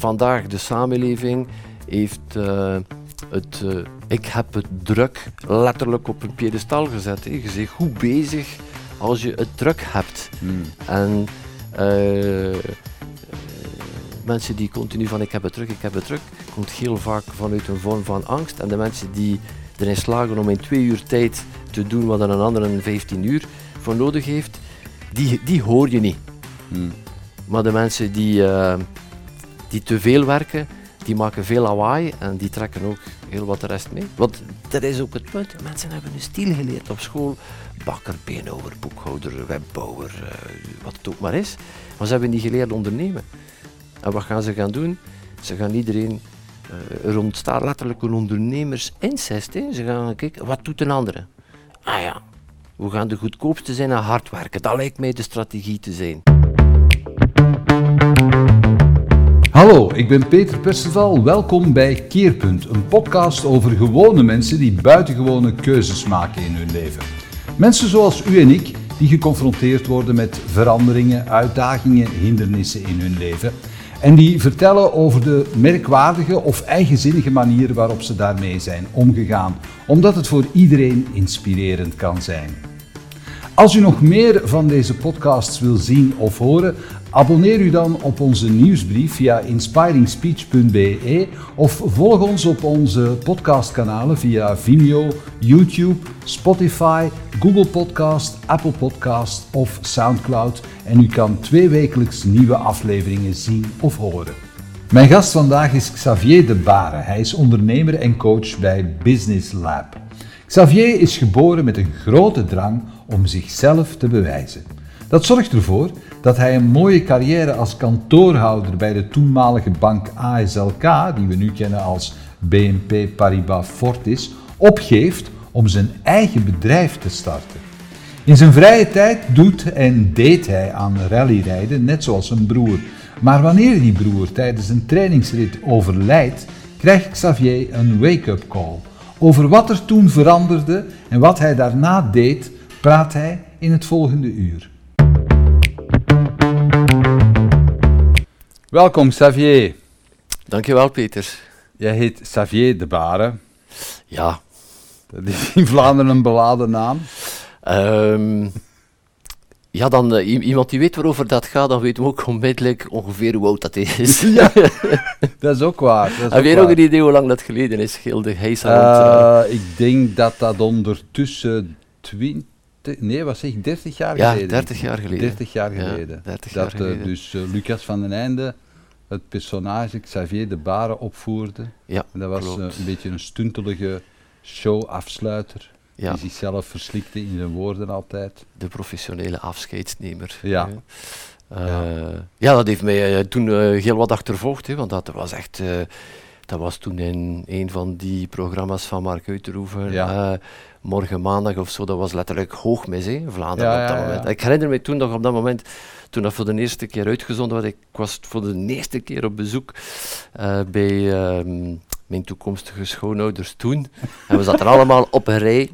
vandaag de samenleving heeft eh, het, eh, ik heb het druk letterlijk op een piedestal gezet. Hè. Je zegt goed bezig als je het druk hebt. Hmm. En eh, mensen die continu van ik heb het druk, ik heb het druk, komt heel vaak vanuit een vorm van angst. En de mensen die erin slagen om in twee uur tijd te doen wat een ander in 15 uur voor nodig heeft, die, die hoor je niet. Hmm. Maar de mensen die, die te veel werken, die maken veel lawaai en die trekken ook heel wat de rest mee. Want dat is ook het punt. Mensen hebben een stil geleerd op school. Bakker, beenhouwer, boekhouder, webbouwer, eh, wat het ook maar is. Maar ze hebben niet geleerd ondernemen. En wat gaan ze gaan doen? Ze gaan iedereen... eh, er ontstaat letterlijk een ondernemersincest. Ze gaan kijken, wat doet een andere? Ah ja, we gaan de goedkoopste zijn en hard werken. Dat lijkt mij de strategie te zijn. Hallo, ik ben Peter Perceval. Welkom bij Keerpunt, een podcast over gewone mensen die buitengewone keuzes maken in hun leven. Mensen zoals u en ik, die geconfronteerd worden met veranderingen, uitdagingen, hindernissen in hun leven. En die vertellen over de merkwaardige of eigenzinnige manier waarop ze daarmee zijn omgegaan, omdat het voor iedereen inspirerend kan zijn. Als u nog meer van deze podcasts wil zien of horen, abonneer u dan op onze nieuwsbrief via inspiringspeech.be of volg ons op onze podcastkanalen via Vimeo, YouTube, Spotify, Google Podcast, Apple Podcast of SoundCloud en u kan tweewekelijks nieuwe afleveringen zien of horen. Mijn gast vandaag is Xavier de Bare. Hij is ondernemer en coach bij Business Lab. Xavier is geboren met een grote drang om zichzelf te bewijzen. Dat zorgt ervoor dat hij een mooie carrière als kantoorhouder bij de toenmalige bank ASLK, die we nu kennen als BNP Paribas Fortis, opgeeft om zijn eigen bedrijf te starten. In zijn vrije tijd doet en deed hij aan rallyrijden, net zoals zijn broer. Maar wanneer die broer tijdens een trainingsrit overlijdt, krijgt Xavier een wake-up call. Over wat er toen veranderde en wat hij daarna deed, praat hij in het volgende uur. Welkom Xavier. Dankjewel, Peter. Jij heet Xavier de Bare. Ja, Dat is in Vlaanderen een beladen naam. Ehm, ja, dan eh, iemand die weet waarover dat gaat, dan weten we ook onmiddellijk ongeveer hoe oud dat is. Ja, dat is ook waar. Dat is Heb jij nog een idee hoe lang dat geleden is, Gilde Heisa? rond, eh, Eh, ik denk dat dat ondertussen 20, nee, wat zeg ik, 30 jaar ja, geleden. 30 jaar geleden. 30 jaar Ja, geleden. 30 dat geleden. eh, dus eh, Lucas van den Einde het personage Xavier de Bare opvoerde. ja, En dat was eh, een beetje een stuntelige show-afsluiter. ja, Die zichzelf verslikte in zijn woorden altijd. de professionele afscheidsnemer. Ja. Eh, ja. dat heeft mij toen heel wat achtervolgd, hè, want dat was echt... dat was toen in een van die programma's van Mark Uiterhoeven. Ja. Morgen maandag of zo, dat was letterlijk hoogmis hè, in Vlaanderen Ja, op dat ja, ja. moment. Ik herinner me toen nog op dat moment, toen dat voor de eerste keer uitgezonden werd, ik was voor de eerste keer op bezoek eh, bij ehm, mijn toekomstige schoonouders toen. En we zaten allemaal op een rij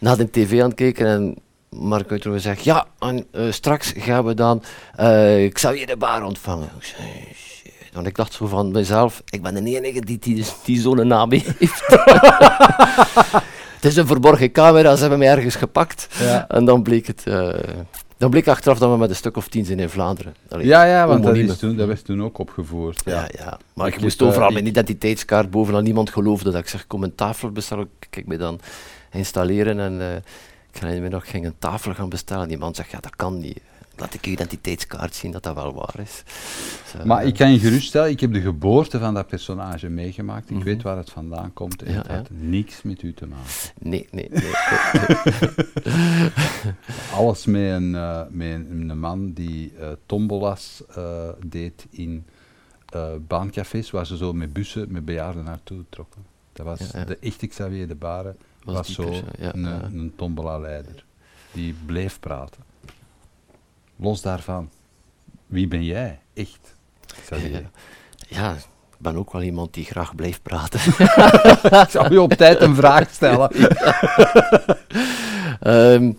naar de tv aan het kijken en Mark Uiterhoeven zegt, ja, en eh, straks gaan we dan eh Xavier de Baar ontvangen. Ik zei. Want ik dacht zo van mezelf, ik ben de enige die, die, die zo'n naam heeft. het is een verborgen camera, ze hebben mij ergens gepakt. Ja. En dan bleek het... eh, dan bleek achteraf dat we met een stuk of tien zijn in Vlaanderen. Allee, Ja, ja, want dat, is toen, dat werd toen ook opgevoerd. Ja. Ja, ja. Maar Ik ik, moest eh, overal ik- mijn identiteitskaart bovenaan. Niemand geloofde dat ik zeg, kom een tafel bestellen. Kijk me dan installeren en eh, ik herinner me nog, ging een tafel gaan bestellen. Die man zegt, ja, dat kan niet. Laat ik je identiteitskaart zien dat dat wel waar is. Maar ik kan je geruststellen, ik heb de geboorte van dat personage meegemaakt. Ik Mhm. weet waar het vandaan komt en Ja, het had niks met u te maken. Nee, nee, nee. Alles met een, eh, met een, een man die eh, tombolas eh, deed in baancafés, waar ze zo met bussen met bejaarden naartoe trokken. Dat was Ja, de echte Xavier de Bare, was, Was zo persoon, een, een tombola-leider. Die bleef praten. Los daarvan, wie ben jij? Echt? Xavier. Ja, ja, ik ben ook wel iemand die graag blijft praten. Ik zou je op tijd een vraag stellen. Ehm,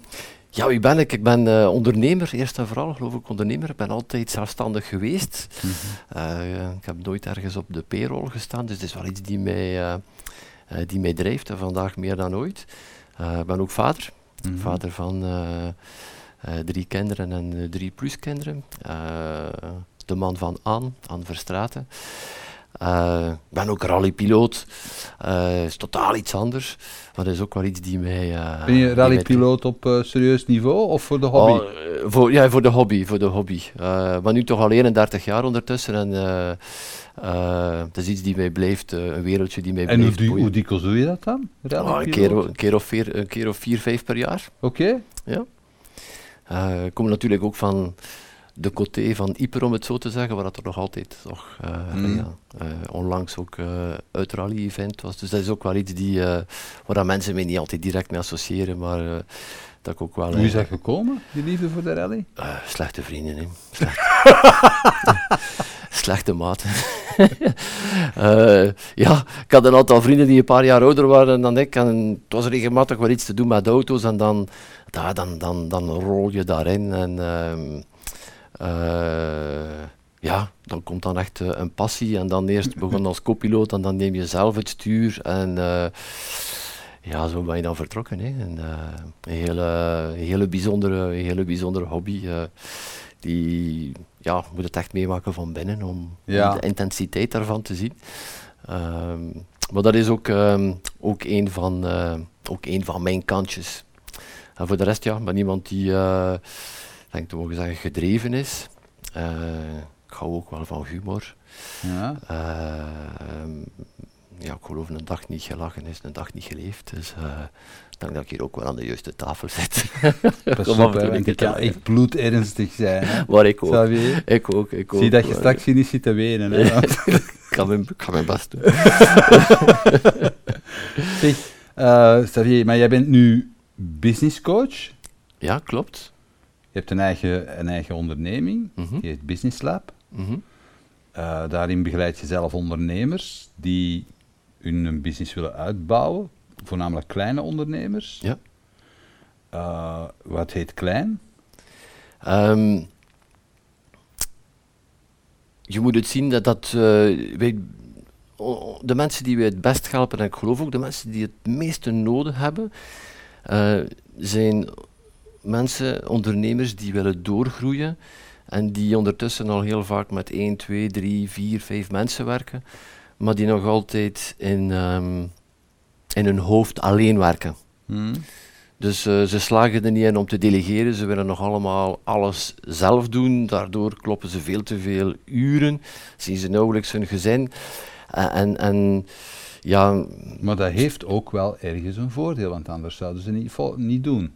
Ja, wie ben ik? Ik ben uh, ondernemer, eerst en vooral geloof ik ondernemer. Ik ben altijd zelfstandig geweest. Mm -hmm. ik heb nooit ergens op de payroll gestaan, dus het is wel iets die mij, die mij drijft en vandaag meer dan ooit. Ik ben ook vader, mm -hmm. vader van drie kinderen en drie pluskinderen. de man van Anne, Anne Verstraten. Uh, ik ben ook rallypiloot. Uh, is totaal iets anders. Maar dat is ook wel iets die mij... Uh, ben je rallypiloot op serieus niveau of voor de hobby? Oh, voor, ja, voor de hobby. Voor de hobby. maar nu toch al 31 jaar ondertussen. En het is iets die mij blijft, een wereldje die mij en blijft En hoe, hoe dikwijls doe je dat dan? Oh, een, keer, een, keer of vier, een keer of vier, vijf per jaar. Oké. Okay. Ja. Ik kom natuurlijk ook van de coté van Ieper, om het zo te zeggen, waar dat er nog altijd toch, uh, ja, uh, onlangs ook uh, het rally-event was. Dus dat is ook wel iets die, waar mensen mij niet altijd direct mee associëren, maar dat ik ook wel... Hoe is dat gekomen, die liefde voor de rally? slechte vrienden, hè. Slechte, slechte maten. ja, ik had een aantal vrienden die een paar jaar ouder waren dan ik en het was regelmatig wel iets te doen met auto's en dan, dan, dan, dan, rol je daarin en... Ehm, uh, ja, dan komt dan echt uh, een passie en dan eerst begon als copiloot en dan neem je zelf het stuur en ja, zo ben je dan vertrokken. Hè. En, een, hele, hele bijzondere, hele bijzondere hobby. Die ja, moet het echt meemaken van binnen om, ja. om de intensiteit daarvan te zien. Ehm, maar dat is ook, um, ook, een van, ook een van mijn kantjes. En voor de rest, ja, ben iemand die denk te mogen zeggen, gedreven is. Uh, ik hou ook wel van humor. Ja. Uh, ja, ik geloof een dag niet gelachen is een dag niet geleefd. Dus uh, denk dat ik hier ook wel aan de juiste tafel zit. Dat is super, ik kan echt bloedernstig zijn. Hè? Maar ik ook. Ik ook, ik ook. Zie dat je straks niet zit te wenen. Hè? ik, kan mijn, ik mijn best doen. zeg, uh, Xavier, maar jij bent nu business coach? Ja, klopt. Je hebt een eigen, een eigen onderneming, Mhm. die heet Business Lab. Mhm. Uh, daarin begeleid je zelf ondernemers die hun business willen uitbouwen, voornamelijk kleine ondernemers. Ja. Uh, wat heet klein? Um, je moet het zien dat, dat uh, wij, de mensen die wij het best helpen, en ik geloof ook de mensen die het meeste nodig hebben, zijn mensen, ondernemers die willen doorgroeien en die ondertussen al heel vaak met 1, 2, 3, 4, 5 mensen werken, maar die nog altijd in, um, in hun hoofd alleen werken. Hmm. Dus uh, ze slagen er niet in om te delegeren, ze willen nog allemaal alles zelf doen, daardoor kloppen ze veel te veel uren, zien ze nauwelijks hun gezin. Uh, en, en ja... Maar dat heeft ook wel ergens een voordeel, want anders zouden ze niet, niet doen.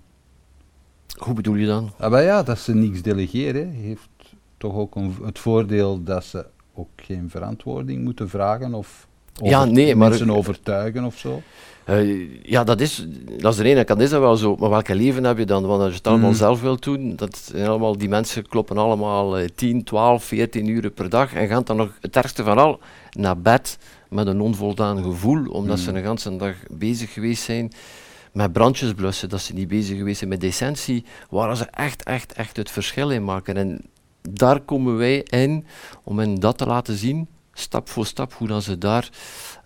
Hoe bedoel je dan? Ah, maar ja, dat ze niks delegeren heeft toch ook een, het voordeel dat ze ook geen verantwoording moeten vragen of over, ja, nee, mensen maar, overtuigen of zo. Uh, ja, dat is, dat is de ene kant is dat wel zo, maar welke leven heb je dan? Want als je het allemaal Mm. zelf wilt doen, dat zijn allemaal, die mensen kloppen allemaal uh, 10, 12, 14 uur per dag en gaan dan nog het ergste van al naar bed met een onvoldaan gevoel, omdat Mm. ze een hele dag bezig geweest zijn met brandjes blussen, dat ze niet bezig geweest zijn met decentie, waar ze echt, echt, echt het verschil in maken. En daar komen wij in om hen dat te laten zien, stap voor stap, hoe dan ze daar,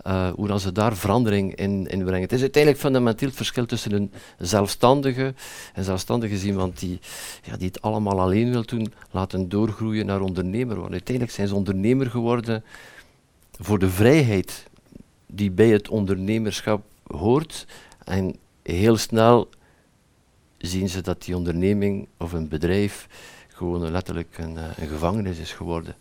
uh, hoe dan ze daar verandering in, in brengen. Het is uiteindelijk fundamenteel het verschil tussen een zelfstandige, en zelfstandige iemand die, ja, die het allemaal alleen wil doen, laten doorgroeien naar ondernemer. Want uiteindelijk zijn ze ondernemer geworden voor de vrijheid die bij het ondernemerschap hoort. En heel snel zien ze dat die onderneming of een bedrijf gewoon letterlijk een, een gevangenis is geworden.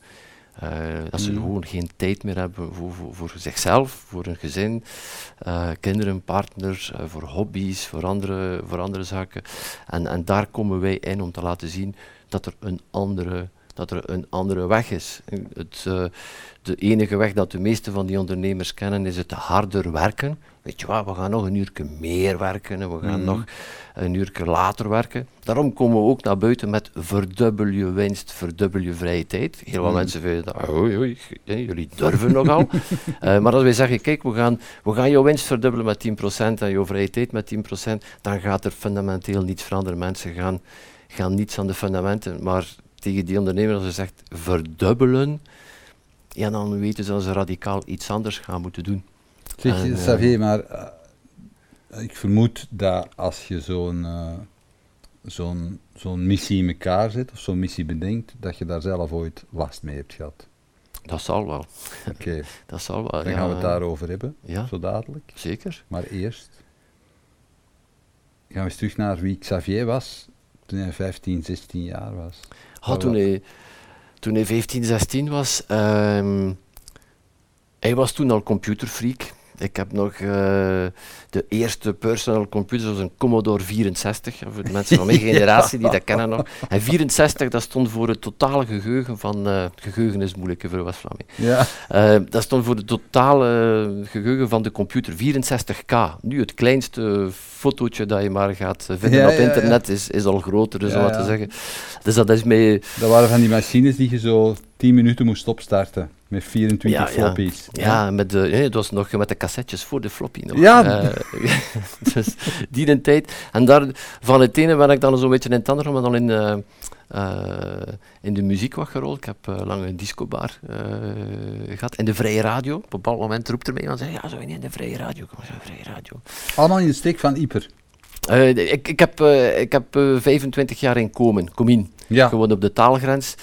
Uh, dat ze Mm. gewoon geen tijd meer hebben voor, voor, voor zichzelf, voor hun gezin, uh, kinderen, partners, uh, voor hobby's, voor andere, voor andere zaken. En, en daar komen wij in om te laten zien dat er een andere, dat er een andere weg is. Het, de enige weg dat de meeste van die ondernemers kennen is het harder werken. Weet je wat, we gaan nog een uur meer werken en we gaan mhm. nog een uur later werken. Daarom komen we ook naar buiten met verdubbel je winst, verdubbel je vrije tijd. Heel veel mm. mensen vinden dat, oei, oei, jullie durven nogal. uh, maar als wij zeggen, kijk, we gaan, we gaan jouw winst verdubbelen met 10% en jouw vrije tijd met 10%, dan gaat er fundamenteel niets veranderen. Mensen gaan, gaan niets aan de fundamenten, maar tegen die ondernemer als ze zegt verdubbelen, ja, dan weten ze dat ze radicaal iets anders gaan moeten doen. Zeg, en, Xavier, maar uh, ik vermoed dat als je zo'n uh, zo'n zo'n missie in elkaar zet, of zo'n missie bedenkt, dat je daar zelf ooit last mee hebt gehad. Dat zal wel. Oké. dat zal wel, Dan gaan we het daarover hebben, ja. zo dadelijk. Zeker. Maar eerst gaan we eens terug naar wie Xavier was toen hij 15, 16 jaar was. Oh, toen, hij, toen hij 15, 16 was, um, hij was toen al computerfreak. Ik heb nog uh, de eerste personal computer, zoals een Commodore 64, voor de mensen van mijn generatie die dat kennen nog. En 64, dat stond voor het totale geheugen van, uh, geheugen is moeilijk voor West-Vlaming. Ja. Uh, dat stond voor het totale geheugen van de computer, 64K. Nu het kleinste fotootje dat je maar gaat vinden op internet is, is al groter, dus om wat te zeggen. Dus dat is mee... Dat waren van die machines die je zo 10 minuten moest opstarten. Met 24 ja, floppies. Ja, ja met de, het was nog met de cassettes voor de floppy nog. Ja. Uh, dus die een tijd. En daar, van het ene ben ik dan zo'n beetje in het andere, maar dan in, uh, uh, in de muziek wat gerold. Ik heb lang een discobar gehad. En de vrije radio. Op een bepaald moment roept er mij iemand, ja, zo in de vrije radio. Kom eens, vrije radio. Allemaal in de steek van Iper. ik, ik heb, ik heb 25 jaar in Komen, Comien. Ja. Gewoon op de taalgrens.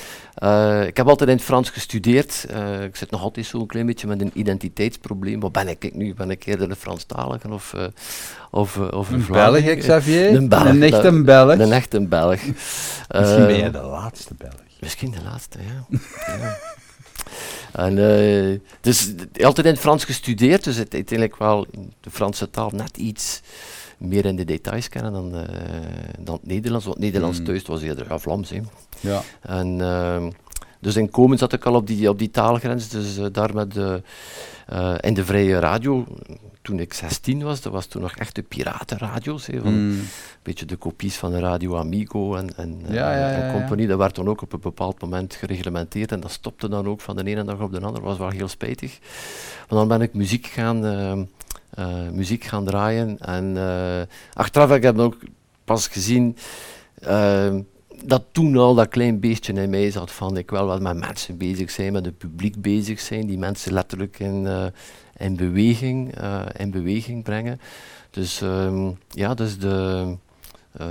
Uh, ik heb altijd in het Frans gestudeerd. Uh, ik zit nog altijd zo'n klein beetje met een identiteitsprobleem. Wat ben ik nu? Ben ik eerder een Franstalige of, uh, of, of een, Belg, Xavier? Een Belg. Een echte Belg. Een echte Belg. Misschien ben je de laatste Belg. Misschien de laatste, ja. ja. En, dus altijd in het Frans gestudeerd, dus het, uiteindelijk wel de Franse taal net iets meer in de details kennen dan, uh, dan het Nederlands. Want Nederlands mm. thuis was eerder ja, Vlaams. Hè. Ja. En, uh, dus in Komen zat ik al op die, op die taalgrens. Dus uh, daar met de, in de vrije radio, toen ik 16 was, dat was toen nog echt de piratenradio's. Hè, van mm. Een beetje de kopies van de Radio Amigo en, en, ja, ja, en compagnie. Dat werd dan ook op een bepaald moment gereglementeerd en dat stopte dan ook van de ene dag op de andere. Dat was wel heel spijtig. Maar dan ben ik muziek gaan uh, muziek gaan draaien. En uh, achteraf heb ik ook pas gezien uh, dat toen al dat klein beestje in mij zat van ik wil wel met mensen bezig zijn, met het publiek bezig zijn, die mensen letterlijk in, in, beweging, in beweging brengen. Dus um, ja, dus de, uh,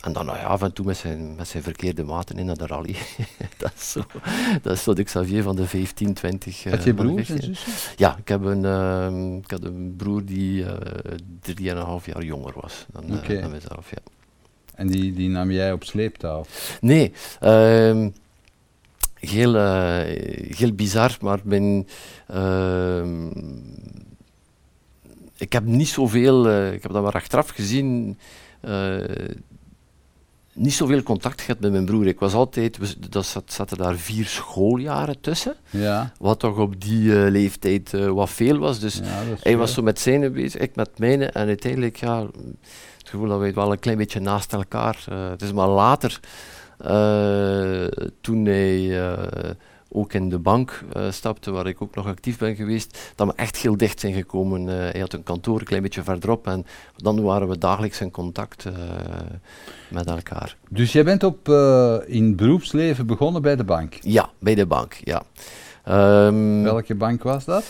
en dan nou ja, af en toe met zijn, met zijn verkeerde maten in naar de rally. dat, is zo, dat is zo de Xavier van de 15, 20. Uh, Had je broers en zussen? Ja, ik, heb een, uh, ik had een broer die uh, drieënhalf jaar jonger was dan, okay. dan mezelf. Ja. En die, die nam jij op sleeptouw? Nee. Ehm, heel, heel bizar, maar ben, ehm, ik heb niet zoveel, ik heb dat maar achteraf gezien, uh, niet zoveel contact gehad met mijn broer. Ik was altijd, dat zat, zaten daar vier schooljaren tussen, ja. wat toch op die uh, leeftijd uh, wat veel was. Dus ja, hij was zo met zijn bezig, ik met mijne. En uiteindelijk, ja, het gevoel dat we wel een klein beetje naast elkaar. het is maar later, toen hij ook in de bank uh, stapte, waar ik ook nog actief ben geweest, dat we echt heel dicht zijn gekomen. Uh, hij had een kantoor een klein beetje verderop en dan waren we dagelijks in contact uh, met elkaar. Dus jij bent op, in beroepsleven begonnen bij de bank? Ja, bij de bank, ja. Um, Welke bank was dat?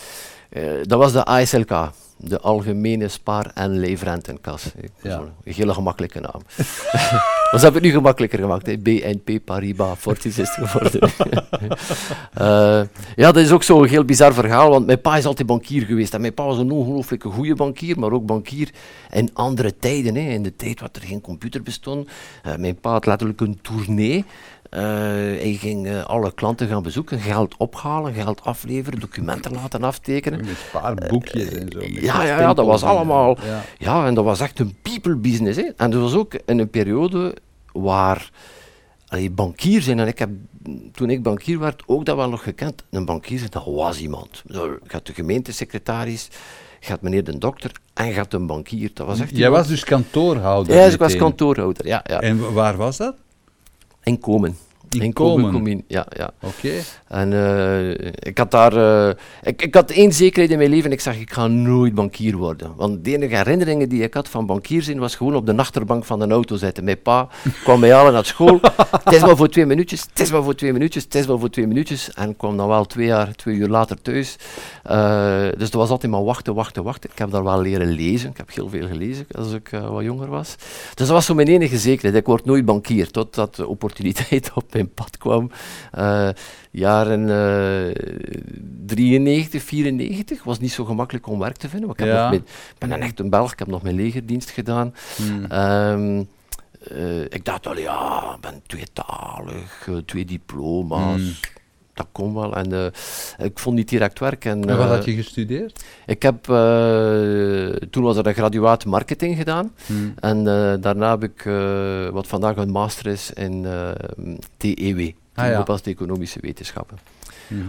dat was de ASLK de Algemene Spaar- en Leefrentenkas. Ja. Een hele gemakkelijke naam. Maar ze hebben het nu gemakkelijker gemaakt. Hè. BNP Paribas Fortis is het geworden. uh, ja, dat is ook zo'n heel bizar verhaal, want mijn pa is altijd bankier geweest. En mijn pa was een ongelooflijke goede bankier, maar ook bankier in andere tijden. Hè. In de tijd wat er geen computer bestond. Uh, mijn pa had letterlijk een tournee uh, hij ging uh, alle klanten gaan bezoeken, geld ophalen, geld afleveren, documenten laten aftekenen. Met spaarboekjes uh, en zo. Ja, ja, ja, dat was allemaal. Ja. ja. en dat was echt een people business. Hè. En dat was ook in een periode waar allee, bankier zijn. En ik heb, toen ik bankier werd, ook dat wel nog gekend. Een bankier, dat was iemand. Je gaat de gemeentesecretaris, gaat meneer de dokter en gaat een bankier. Dat was echt Jij iemand- was dus kantoorhouder? Ja, ik was kantoorhouder, ja. ja. En waar was dat? In Komen. In Komen, Komen. kom in, ja, ja. Oké. En eh, ik had daar... eh, ik, ik had één zekerheid in mijn leven. Ik zeg, ik ga nooit bankier worden. Want de enige herinneringen die ik had van bankier zijn, was gewoon op de achterbank van een auto zitten. Mijn pa kwam mij halen naar school. het is maar voor twee minuutjes, het is maar voor twee minuutjes, het is maar voor twee minuutjes. En kwam dan wel twee, jaar, twee uur later thuis. Eh, dus dat was altijd maar wachten, wachten, wachten. Ik heb daar wel leren lezen. Ik heb heel veel gelezen als ik wat jonger was. Dus dat was zo mijn enige zekerheid. Ik word nooit bankier, totdat de opportuniteit op mijn pad kwam. Eh, jaren eh 93, 94 was niet zo gemakkelijk om werk te vinden. Ik, heb Ja. nog mijn- ben een echt een Belg, ik heb nog mijn legerdienst gedaan. Hmm. Ehm, eh, ik dacht al, ja, ik ben tweetalig, eh, twee diploma's. Hmm. Dat kon wel. En eh, ik vond niet direct werk. En, En wat eh, had je gestudeerd? ik heb, eh, toen was er een graduaat marketing gedaan. Hmm. En eh, daarna heb ik eh, wat vandaag een master is in eh, TEW. Ah, ja. Toegepaste economische wetenschappen. Mhm.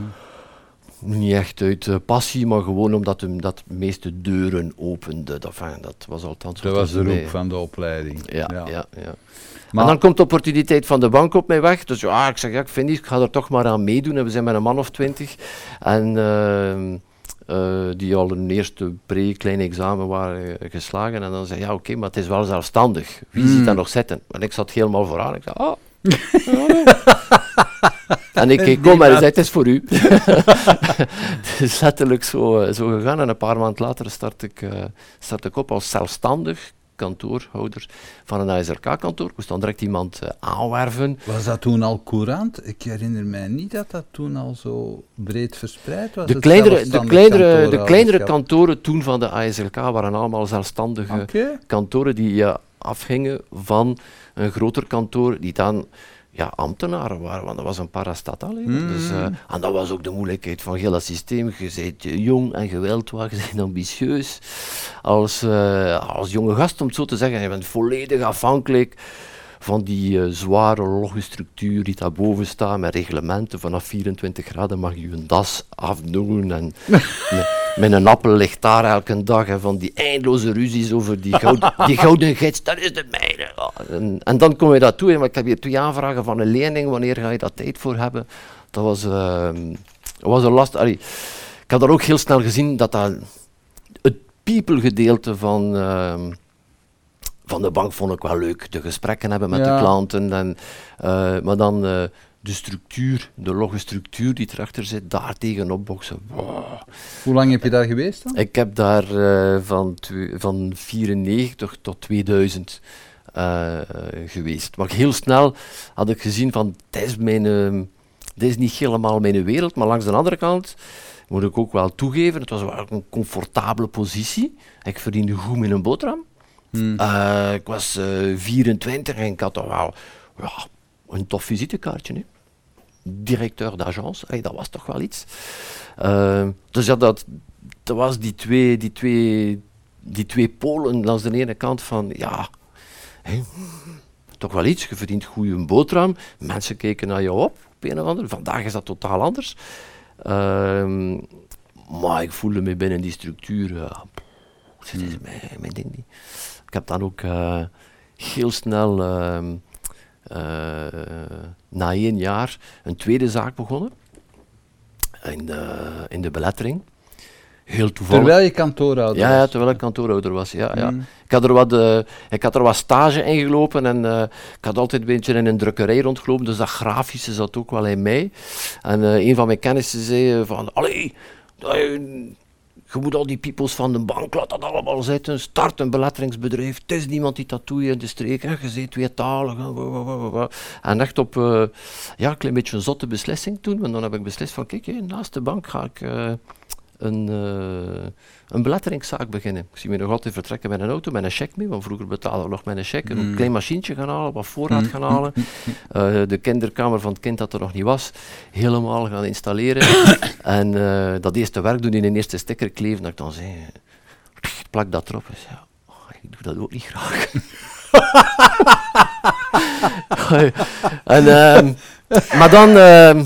Niet echt uit eh, passie, maar gewoon omdat hem dat de meeste deuren opende. Dat, enfin, dat was althans Dat was de roep van de opleiding. Ja, ja. ja, Maar- en dan komt de opportuniteit van de bank op mij weg. Dus ja, ik zeg, ja, ik vind niet, ik ga er toch maar aan meedoen. En we zijn met een man of twintig. En ehm, eh, die al een eerste pre-klein examen waren eh, geslagen. En dan zei ja, oké, maar het is wel zelfstandig. Wie Mm. ziet daar nog zitten? En ik zat helemaal vooraan. Ik zei, ah. en ik keek om en hij zei, het is voor u. het is letterlijk zo, eh, zo gegaan. En een paar maanden later start ik, eh, start ik op als zelfstandig kantoorhouder van een ASRK-kantoor. Ik moest dan direct iemand eh, aanwerven. Was dat toen al courant? Ik herinner mij niet dat dat toen al zo breed verspreid was. De kleinere, de, kleinere, de kleinere kantoren toen van de ASLK waren allemaal zelfstandige kantoren die eh, afhingen van een groter kantoor die dan ja, ambtenaren waren, want dat was een parastatal. hè. Mm. Dus, eh, en dat was ook de moeilijkheid van heel dat systeem. Je bent jong en geweldwaar, je bent ambitieus. Als, eh, als jonge gast, om het zo te zeggen, je bent volledig afhankelijk van die eh, zware loggestructuur die daarboven staat, met reglementen. Vanaf 24 graden mag je een das afdoen en met, een appel ligt daar elke dag en van die eindeloze ruzies over die, goud, die gouden gids, dat is de mijne. En, en dan kom je dat toe, maar ik heb hier twee aanvragen van een lening, wanneer ga je daar tijd voor hebben? Dat was, ehm, dat was een last. Allee, ik had daar ook heel snel gezien dat dat het people gedeelte van, ehm, van de bank vond ik wel leuk. De gesprekken hebben met Ja. de klanten. En, eh, maar dan eh, de structuur, de logge structuur die erachter zit, daar tegenop boksen. Wow. Hoe lang heb je daar geweest dan? Ik heb daar eh, van, van 94 tot 2000 eh, geweest. Maar heel snel had ik gezien van, dit is, mijn, dit is niet helemaal mijn wereld. Maar langs de andere kant moet ik ook wel toegeven, het was wel een comfortabele positie. Ik verdiende goed met een boterham. Hmm. Eh, ik was eh, 24 en ik had toch wel ja, een tof visitekaartje. Hè. Directeur d'agence, hey, dat was toch wel iets. Eh, dus ja, dat, dat was die twee, die, twee, die twee polen langs de ene kant van, ja, toch wel iets. Je verdient goed een boterham, mensen kijken naar je op, op een of andere. Vandaag is dat totaal anders. Ehm, maar ik voelde me binnen die structuur, ja, pff, dit is mijn, mijn ding niet. Ik heb dan ook eh, heel snel, ehm, eh, na één jaar, een tweede zaak begonnen. In de, in de belettering. Heel toevallig. Terwijl je kantoorhouder ja, ja, was. terwijl ik kantoorhouder was. Ja, ja. Mm. Ik, had er wat, eh, ik had er wat stage in gelopen en ik had altijd een beetje in een drukkerij rondgelopen, dus dat grafische zat ook wel in mij. En eh, een van mijn kennissen zei van, allee, je, moet al die peoples van de bank, laat dat allemaal zitten, start een beletteringsbedrijf, het is niemand die hier in de streek, hè. je bent tweetalig. En echt op eh, ja, een klein beetje een zotte beslissing toen, want dan heb ik beslist van, kijk, naast de bank ga ik... eh, een, eh, een beletteringszaak beginnen. Ik zie me nog altijd vertrekken met een auto, met een cheque mee, want vroeger betaalden we nog met een. Een Mm. klein machientje gaan halen, wat voorraad gaan halen. Eh, de kinderkamer van het kind dat er nog niet was, helemaal gaan installeren. en eh, dat eerste werk doen in een eerste sticker kleven, dat ik dan zei, plak dat erop. Ik zei, oh, ik doe dat ook niet graag. en, ehm, maar dan, ehm,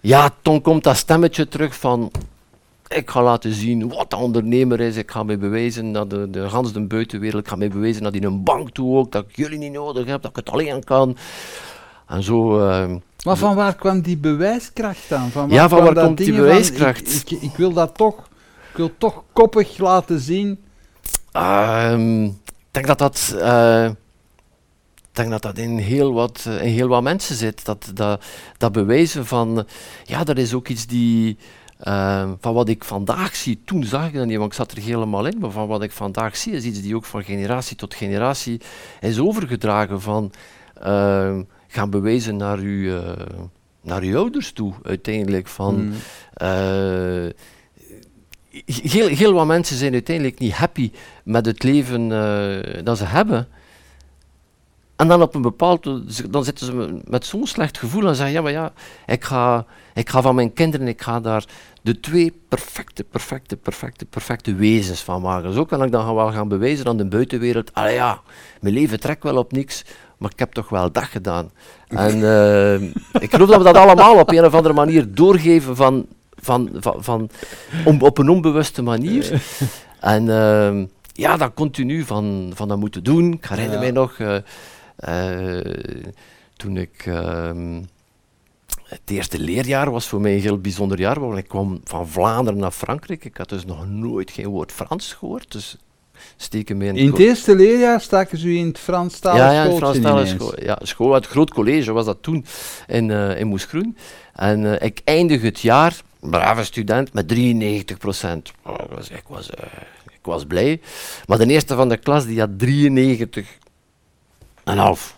ja, toen komt dat stemmetje terug van, ik ga laten zien wat de ondernemer is. Ik ga mij bewijzen dat de, de gans de buitenwereld, ik ga mij bewijzen dat in een bank toe ook, dat ik jullie niet nodig heb, dat ik het alleen kan. En zo... ehm, Maar van waar kwam die bewijskracht dan? Van waar Ja, van waar dat komt die van, bewijskracht? Ik, ik, ik wil dat toch, ik wil toch koppig laten zien. Ehm, ik denk dat dat, eh, ik denk dat, dat in, heel wat, eh, in heel wat mensen zit. Dat, dat, dat bewijzen van, ja, dat is ook iets die, ehm, van wat ik vandaag zie. Toen zag ik dat niet, want ik zat er helemaal in. Maar van wat ik vandaag zie, is iets die ook van generatie tot generatie is overgedragen. Van ehm, gaan bewijzen naar uw, eh, naar uw ouders toe, uiteindelijk. Van, eh, heel, heel wat mensen zijn uiteindelijk niet happy met het leven eh, dat ze hebben. En dan op een bepaald dan zitten ze me- met zo'n slecht gevoel en zeggen, ja maar ja, ik ga, ik ga van mijn kinderen, ik ga daar de twee perfecte, perfecte, perfecte, perfecte wezens van maken. Zo kan ik dan wel gaan bewijzen aan de buitenwereld, ah ja, mijn leven trekt wel op niks, maar ik heb toch wel dat gedaan. En eh, ik geloof dat we dat allemaal op een of andere manier doorgeven van, van, van, van om, op een onbewuste manier. En ehm, ja, dat continu van, van dat moeten doen. Ik herinner Ja. mij nog, eh, toen ik... ehm, het eerste leerjaar was voor mij een heel bijzonder jaar, want ik kwam van Vlaanderen naar Frankrijk. Ik had dus nog nooit geen woord Frans gehoord, dus steken mij in In het eerste leerjaar staken ze u in het Franstalig ja, ja, schooltje Franstalige school. Ja, school uit het groot college was dat toen in, eh in Moeskroen. En eh, ik eindig het jaar, brave student, met 93 procent. Oh, ik, was, ik, was, eh, ik was blij. Maar de eerste van de klas die had 93 en half.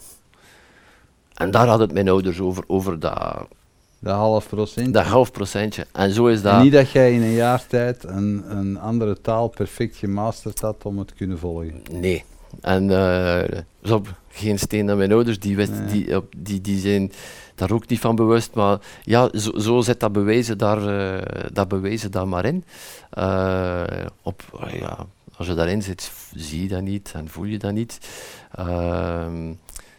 En daar had het mijn ouders over, over dat, De half procent. dat half procentje. En zo is En dat... Niet dat jij in een jaar tijd een, een andere taal perfect gemasterd had om het te kunnen volgen. Nee. En dus op geen steen aan mijn ouders, die, wist, Nee. die, op, die, die zijn daar ook niet van bewust. Maar ja, zo, zo zit dat bewijzen daar, eh, dat bewijzen daar maar in. Eh, op, ja, als je daarin zit, zie je dat niet en voel je dat niet. Ehm,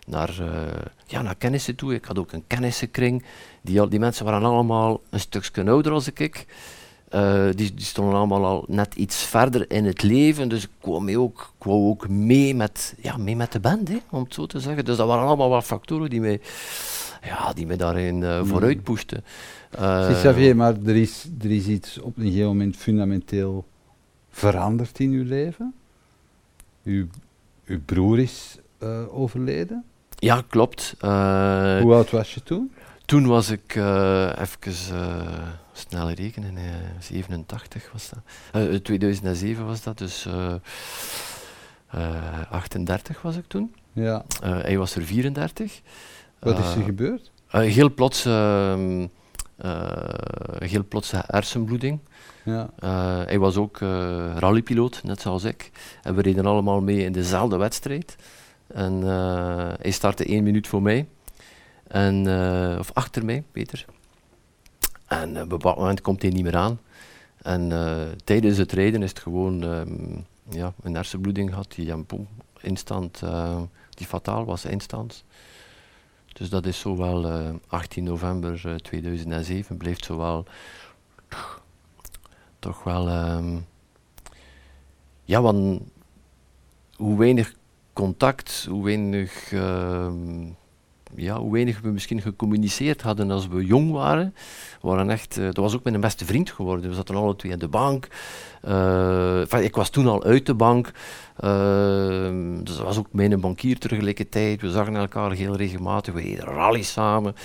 naar, eh, ja, naar kennissen toe. Ik had ook een kennissenkring. Die, al- die mensen waren allemaal een stukje ouder als ik. Eh, die, die stonden allemaal al net iets verder in het leven, dus ik kwam mee ook, ik wou ook mee met, ja, mee met de band, hè, om het zo te zeggen. Dus dat waren allemaal wat factoren die mij, ja, die mij daarin eh, vooruit pushten. Eh, Zeg Xavier, maar er is, er is iets op een gegeven moment fundamenteel veranderd in uw leven. Uw, uw broer is eh, overleden. ja, klopt. Eh, Hoe oud was je toen? toen was ik, eh even snel rekenen, eh, 87 was dat. Eh, 2007 was dat, dus eh, eh, 38 was ik toen. Ja. Hij was er 34. Wat is er gebeurd? Heel plots, ehm, eh, heel plotse hersenbloeding. Ja. Eh, hij was ook eh, rallypiloot, net zoals ik. En we reden allemaal mee in dezelfde wedstrijd. En eh, hij startte één minuut voor mij. En, of achter mij, Peter. En op een bepaald moment komt hij niet meer aan. En tijdens het rijden is het gewoon ehm, ja, een hersenbloeding gehad die hem boem, instant, die fataal was, instant. Dus dat is zowel eh 18 november eh, 2007, blijft zowel toch wel, ehm, ja, want hoe weinig contact, hoe weinig, ehm, ja, hoe weinig we misschien gecommuniceerd hadden als we jong waren. Waren echt, eh, dat was ook mijn beste vriend geworden. We zaten alle twee in de bank. Eh, ik was toen al uit de bank. Ehm, dus dat was ook mijn bankier tegelijkertijd. We zagen elkaar heel regelmatig. We deden rally samen.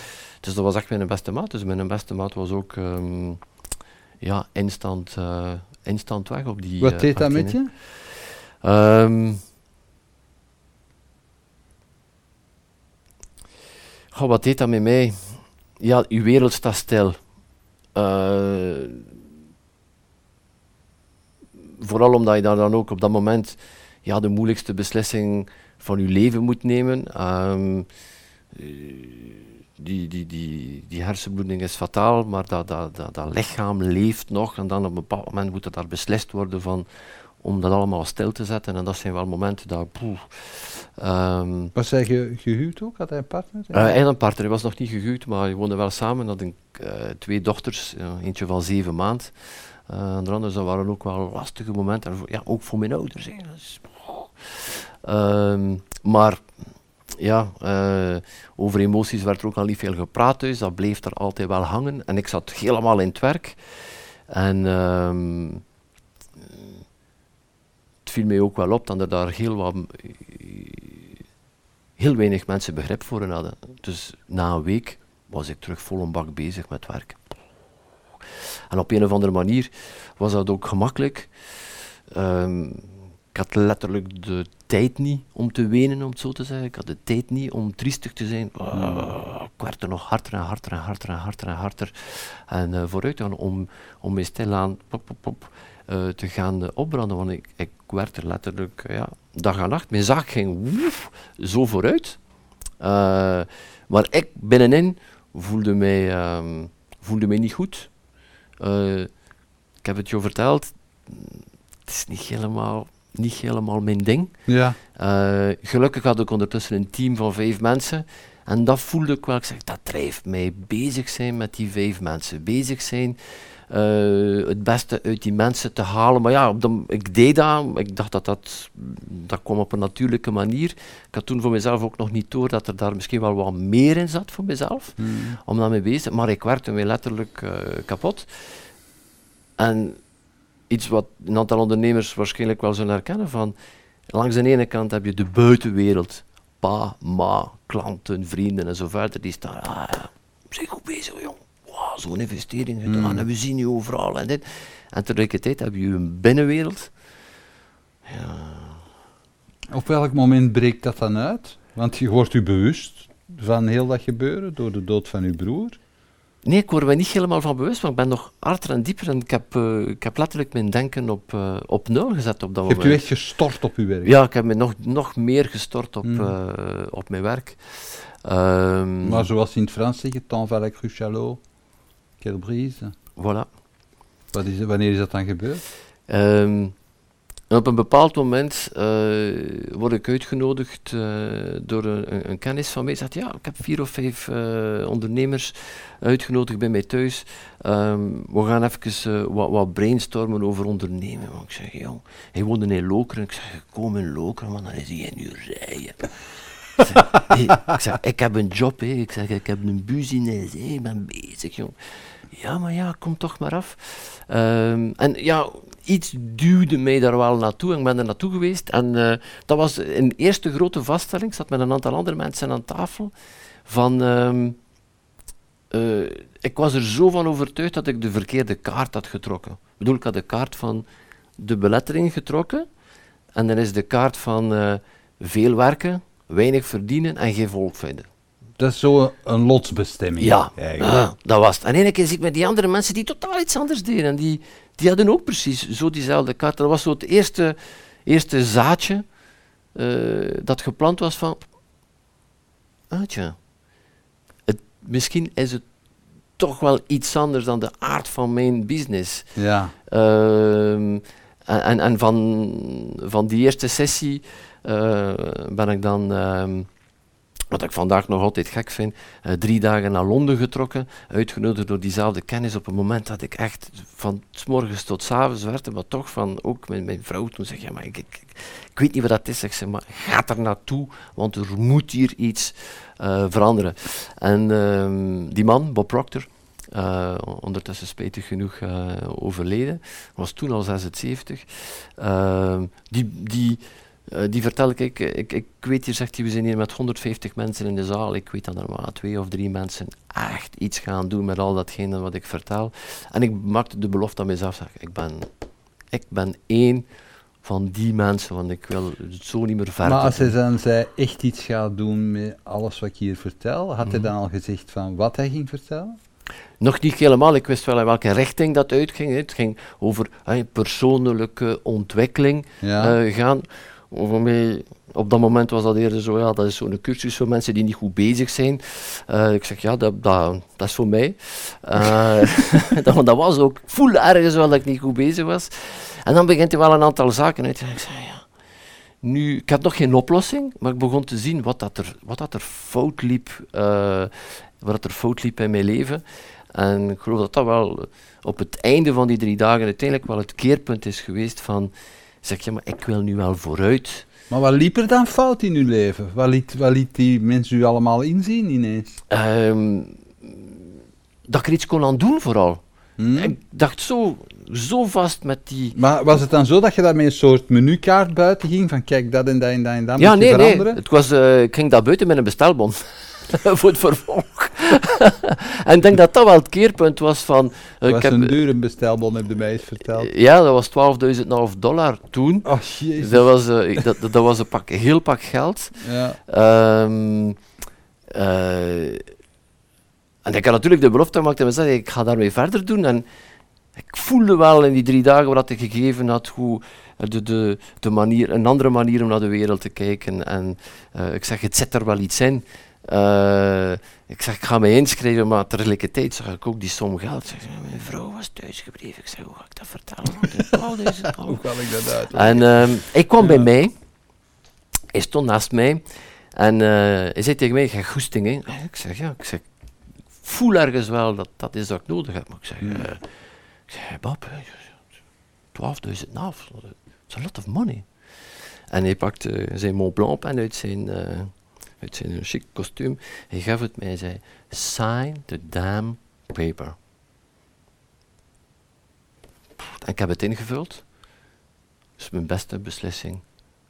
Dus dat was echt mijn beste maat. Dus mijn beste maat was ook ja, instant, instant weg op die Wat eh, deed dat met 18e. je? Ehm wat deed dat met mij? Ja, uw wereld staat stil. Eh, vooral omdat je daar dan ook op dat moment ja, de moeilijkste beslissing van je leven moet nemen. Ehm, eh, die, die, die, die hersenbloeding is fataal, maar dat, dat, dat, dat lichaam leeft nog. En dan op een bepaald moment moet er daar beslist worden van, om dat allemaal stil te zetten. En dat zijn wel momenten dat... Ehm, Was hij ge- gehuwd ook? Had hij een partner? eh, hij had een partner, hij was nog niet gehuwd, maar hij woonde wel samen. Hij had een, eh, twee dochters, eentje van zeven maand. Uh, en de andere, dat waren ook wel lastige momenten, ja, ook voor mijn ouders. Hè. Ehm, maar ja, eh, over emoties werd er ook al niet veel gepraat thuis, dat bleef er altijd wel hangen. En ik zat helemaal in het werk. En ehm, het viel mij ook wel op dat er daar heel wat heel weinig mensen begrip voor hadden. Dus na een week was ik terug vol een bak bezig met werk. En op een of andere manier was dat ook gemakkelijk. Ehm, ik had letterlijk de tijd niet om te wenen, om het zo te zeggen. Ik had de tijd niet om triestig te zijn. Ah, ik werd er nog harder en harder en harder en harder en harder. En eh, vooruit gaan om, om mij stilaan pop, eh, te gaan eh, opbranden. Want ik, ik werd er letterlijk ja, dag en nacht. Mijn zaak ging zo vooruit. Maar ik binnenin voelde mij, ehm, voelde mij niet goed. Ik heb het je verteld. Het is niet helemaal, niet helemaal mijn ding. Ja. Eh, gelukkig had ik ondertussen een team van vijf mensen. En dat voelde ik wel. Ik zeg, dat drijft mij. Bezig zijn met die vijf mensen. Bezig zijn eh, het beste uit die mensen te halen. Maar ja, op de- ik deed dat. Ik dacht dat dat, dat kwam op een natuurlijke manier. Ik had toen voor mezelf ook nog niet door dat er daar misschien wel wat meer in zat voor mezelf. Om daarmee bezig te Maar ik werd ermee letterlijk eh, kapot. En iets wat een aantal ondernemers waarschijnlijk wel zullen herkennen van... Langs de ene kant heb je de buitenwereld. Pa, ma, klanten, vrienden en zo verder. Die staan, ah ja, zijn goed bezig jong. Wow, zo'n investering gedaan en we zien je overal en dit. En tegelijkertijd heb je een binnenwereld. Op welk moment breekt dat dan uit? Want je wordt u bewust van heel dat gebeuren door de dood van uw broer. Nee, ik word me niet helemaal van bewust, want ik ben nog harder en dieper. En ik heb, eh, ik heb letterlijk mijn denken op, eh, op nul gezet op dat Je hebt moment. u echt gestort op uw werk. Ja, ik heb me nog, nog meer gestort op, Mm. eh, op mijn werk. Ehm, Maar zoals in het Frans zeggen, tant va la cruchalot, quelle brise. voilà. Wat is, wanneer is dat dan gebeurd? Ehm, en op een bepaald moment eh, word ik uitgenodigd eh, door een, een- kennis van mij. Zegt ja, ik heb vier of vijf eh, ondernemers uitgenodigd bij mij thuis. Ehm, we gaan even wat, wat brainstormen over ondernemen. Want ik zeg, joh, hij woonde in Lokeren. Ik zeg, kom in Lokeren, man, dan is hij in uw rijen. Ik zeg, hey, ik zeg, ik heb een job, ik zeg, ik heb een business, hè. ik ben bezig, jong. Ja, maar ja, kom toch maar af. Ehm, en ja, iets duwde mij daar wel naartoe en ik ben er naartoe geweest. En eh, dat was een eerste grote vaststelling. Ik zat met een aantal andere mensen aan tafel. Van, ehm, eh, ik was er zo van overtuigd dat ik de verkeerde kaart had getrokken. Ik bedoel, ik had de kaart van de belettering getrokken. En dan is de kaart van eh, veel werken, weinig verdienen en geen volk vinden. Dat is zo een lotsbestemming. Ja, eigenlijk. ah, dat was het. En ene keer zie ik met die andere mensen die totaal iets anders deden. En die, die hadden ook precies zo diezelfde kaart. Dat was zo het eerste, eerste zaadje eh, dat geplant was van... Ah, tja. Het, misschien is het toch wel iets anders dan de aard van mijn business. ja. Ehm, en van, van die eerste sessie eh, ben ik dan, ehm, wat ik vandaag nog altijd gek vind, eh, drie dagen naar Londen getrokken, uitgenodigd door diezelfde kennis op een moment dat ik echt van morgens tot s avonds werkte, maar toch van ook mijn, mijn vrouw toen zeg ja, maar ik, weet niet wat dat is. Ik zeg maar ga er naartoe, want er moet hier iets eh, veranderen. En ehm, die man, Bob Proctor, eh, ondertussen spijtig genoeg overleden, was toen al 76. Ehm, die, die, eh, die vertel ik, ik, ik, ik weet hier, zegt hij, we zijn hier met 150 mensen in de zaal. Ik weet dat er maar twee of drie mensen echt iets gaan doen met al datgene wat ik vertel. En ik maakte de belofte aan mezelf, zeg, ik ben, ik ben één van die mensen, want ik wil het zo niet meer verder Maar als hij dan zei echt iets gaat doen met alles wat ik hier vertel, had Mhm. hij dan al gezegd van wat hij ging vertellen? Nog niet helemaal, ik wist wel in welke richting dat uitging. Het ging over persoonlijke ontwikkeling Ja. eh, gaan. Voor mij, op dat moment was dat eerder zo, ja, dat is zo'n cursus voor mensen die niet goed bezig zijn. Eh, ik zeg, ja, dat, dat, dat is voor mij. Eh, dat, was ook, ik voelde ergens wel dat ik niet goed bezig was. En dan begint er wel een aantal zaken uit. Ik zeg, ja, nu, ik had nog geen oplossing, maar ik begon te zien wat, dat er, wat dat er fout liep, uh, wat er fout liep in mijn leven. En ik geloof dat dat wel op het einde van die drie dagen uiteindelijk wel het keerpunt is geweest van, zeg je, maar ik wil nu wel vooruit. Maar wat liep er dan fout in uw leven? Wat liet, wat liet die mensen u allemaal inzien ineens? Um, dat ik er iets kon aan doen vooral. Hmm. Ik dacht zo, zo vast met die... Maar was het dan zo dat je daarmee een soort menukaart buiten ging? Van kijk, dat en dat en dat en dat ja, nee, veranderen? Nee, het was, uh, ik ging dat buiten met een bestelbon. voor het vervolg. en ik denk dat dat wel het keerpunt was van... Uh, dat was ik een dure bestelbon, heb je mij eens verteld. ja, dat was 12.500 dollar toen. Oh, jezus. Dat was, uh, dat, dat, was een, pak, heel pak geld. Ja. Um, en ik had natuurlijk de belofte gemaakt en me zei, ik ga daarmee verder doen. En ik voelde wel in die drie dagen wat ik gegeven had, hoe de, de, de manier, een andere manier om naar de wereld te kijken. En uh, ik zeg, het zit er wel iets in. Uh, ik zeg, ik ga me inschrijven, maar tegelijkertijd zag ik ook die som geld. Ik zeg, mijn vrouw was thuisgebleven. Ik zeg, hoe ga ik dat vertellen? hoe kan ik dat uit? En uh, ik kwam ja. bij mij. Hij stond naast mij. En uh, hij zei tegen mij, ik ga goesting, hè? Ik zeg, ja. Ik zeg, voel ergens wel dat dat is wat ik nodig heb. Maar ik zeg, hmm. uh, ik zeg Bob, 12.000 naf, that's a lot of money. En hij pakte zijn Mont Blanc pen uit zijn, uh, uit zijn chic kostuum. Hij gaf het mij en zei, sign the damn paper. En ik heb het ingevuld. Dat is mijn beste beslissing,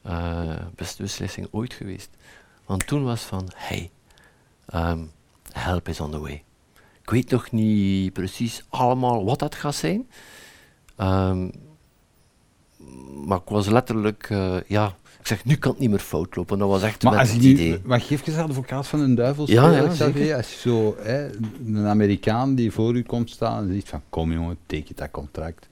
uh, beste beslissing ooit geweest. Want toen was van, hey, um, help is on the way. Ik weet nog niet precies allemaal wat dat gaat zijn. Um, maar ik was letterlijk, uh, ja, zeg, nu kan het niet meer fout lopen. Dat was echt maar als je nu, Maar geef je advocaat van een duivel ja, ja, als je zo, hè, een Amerikaan die voor u komt staan en zegt van, kom jongen, teken dat contract.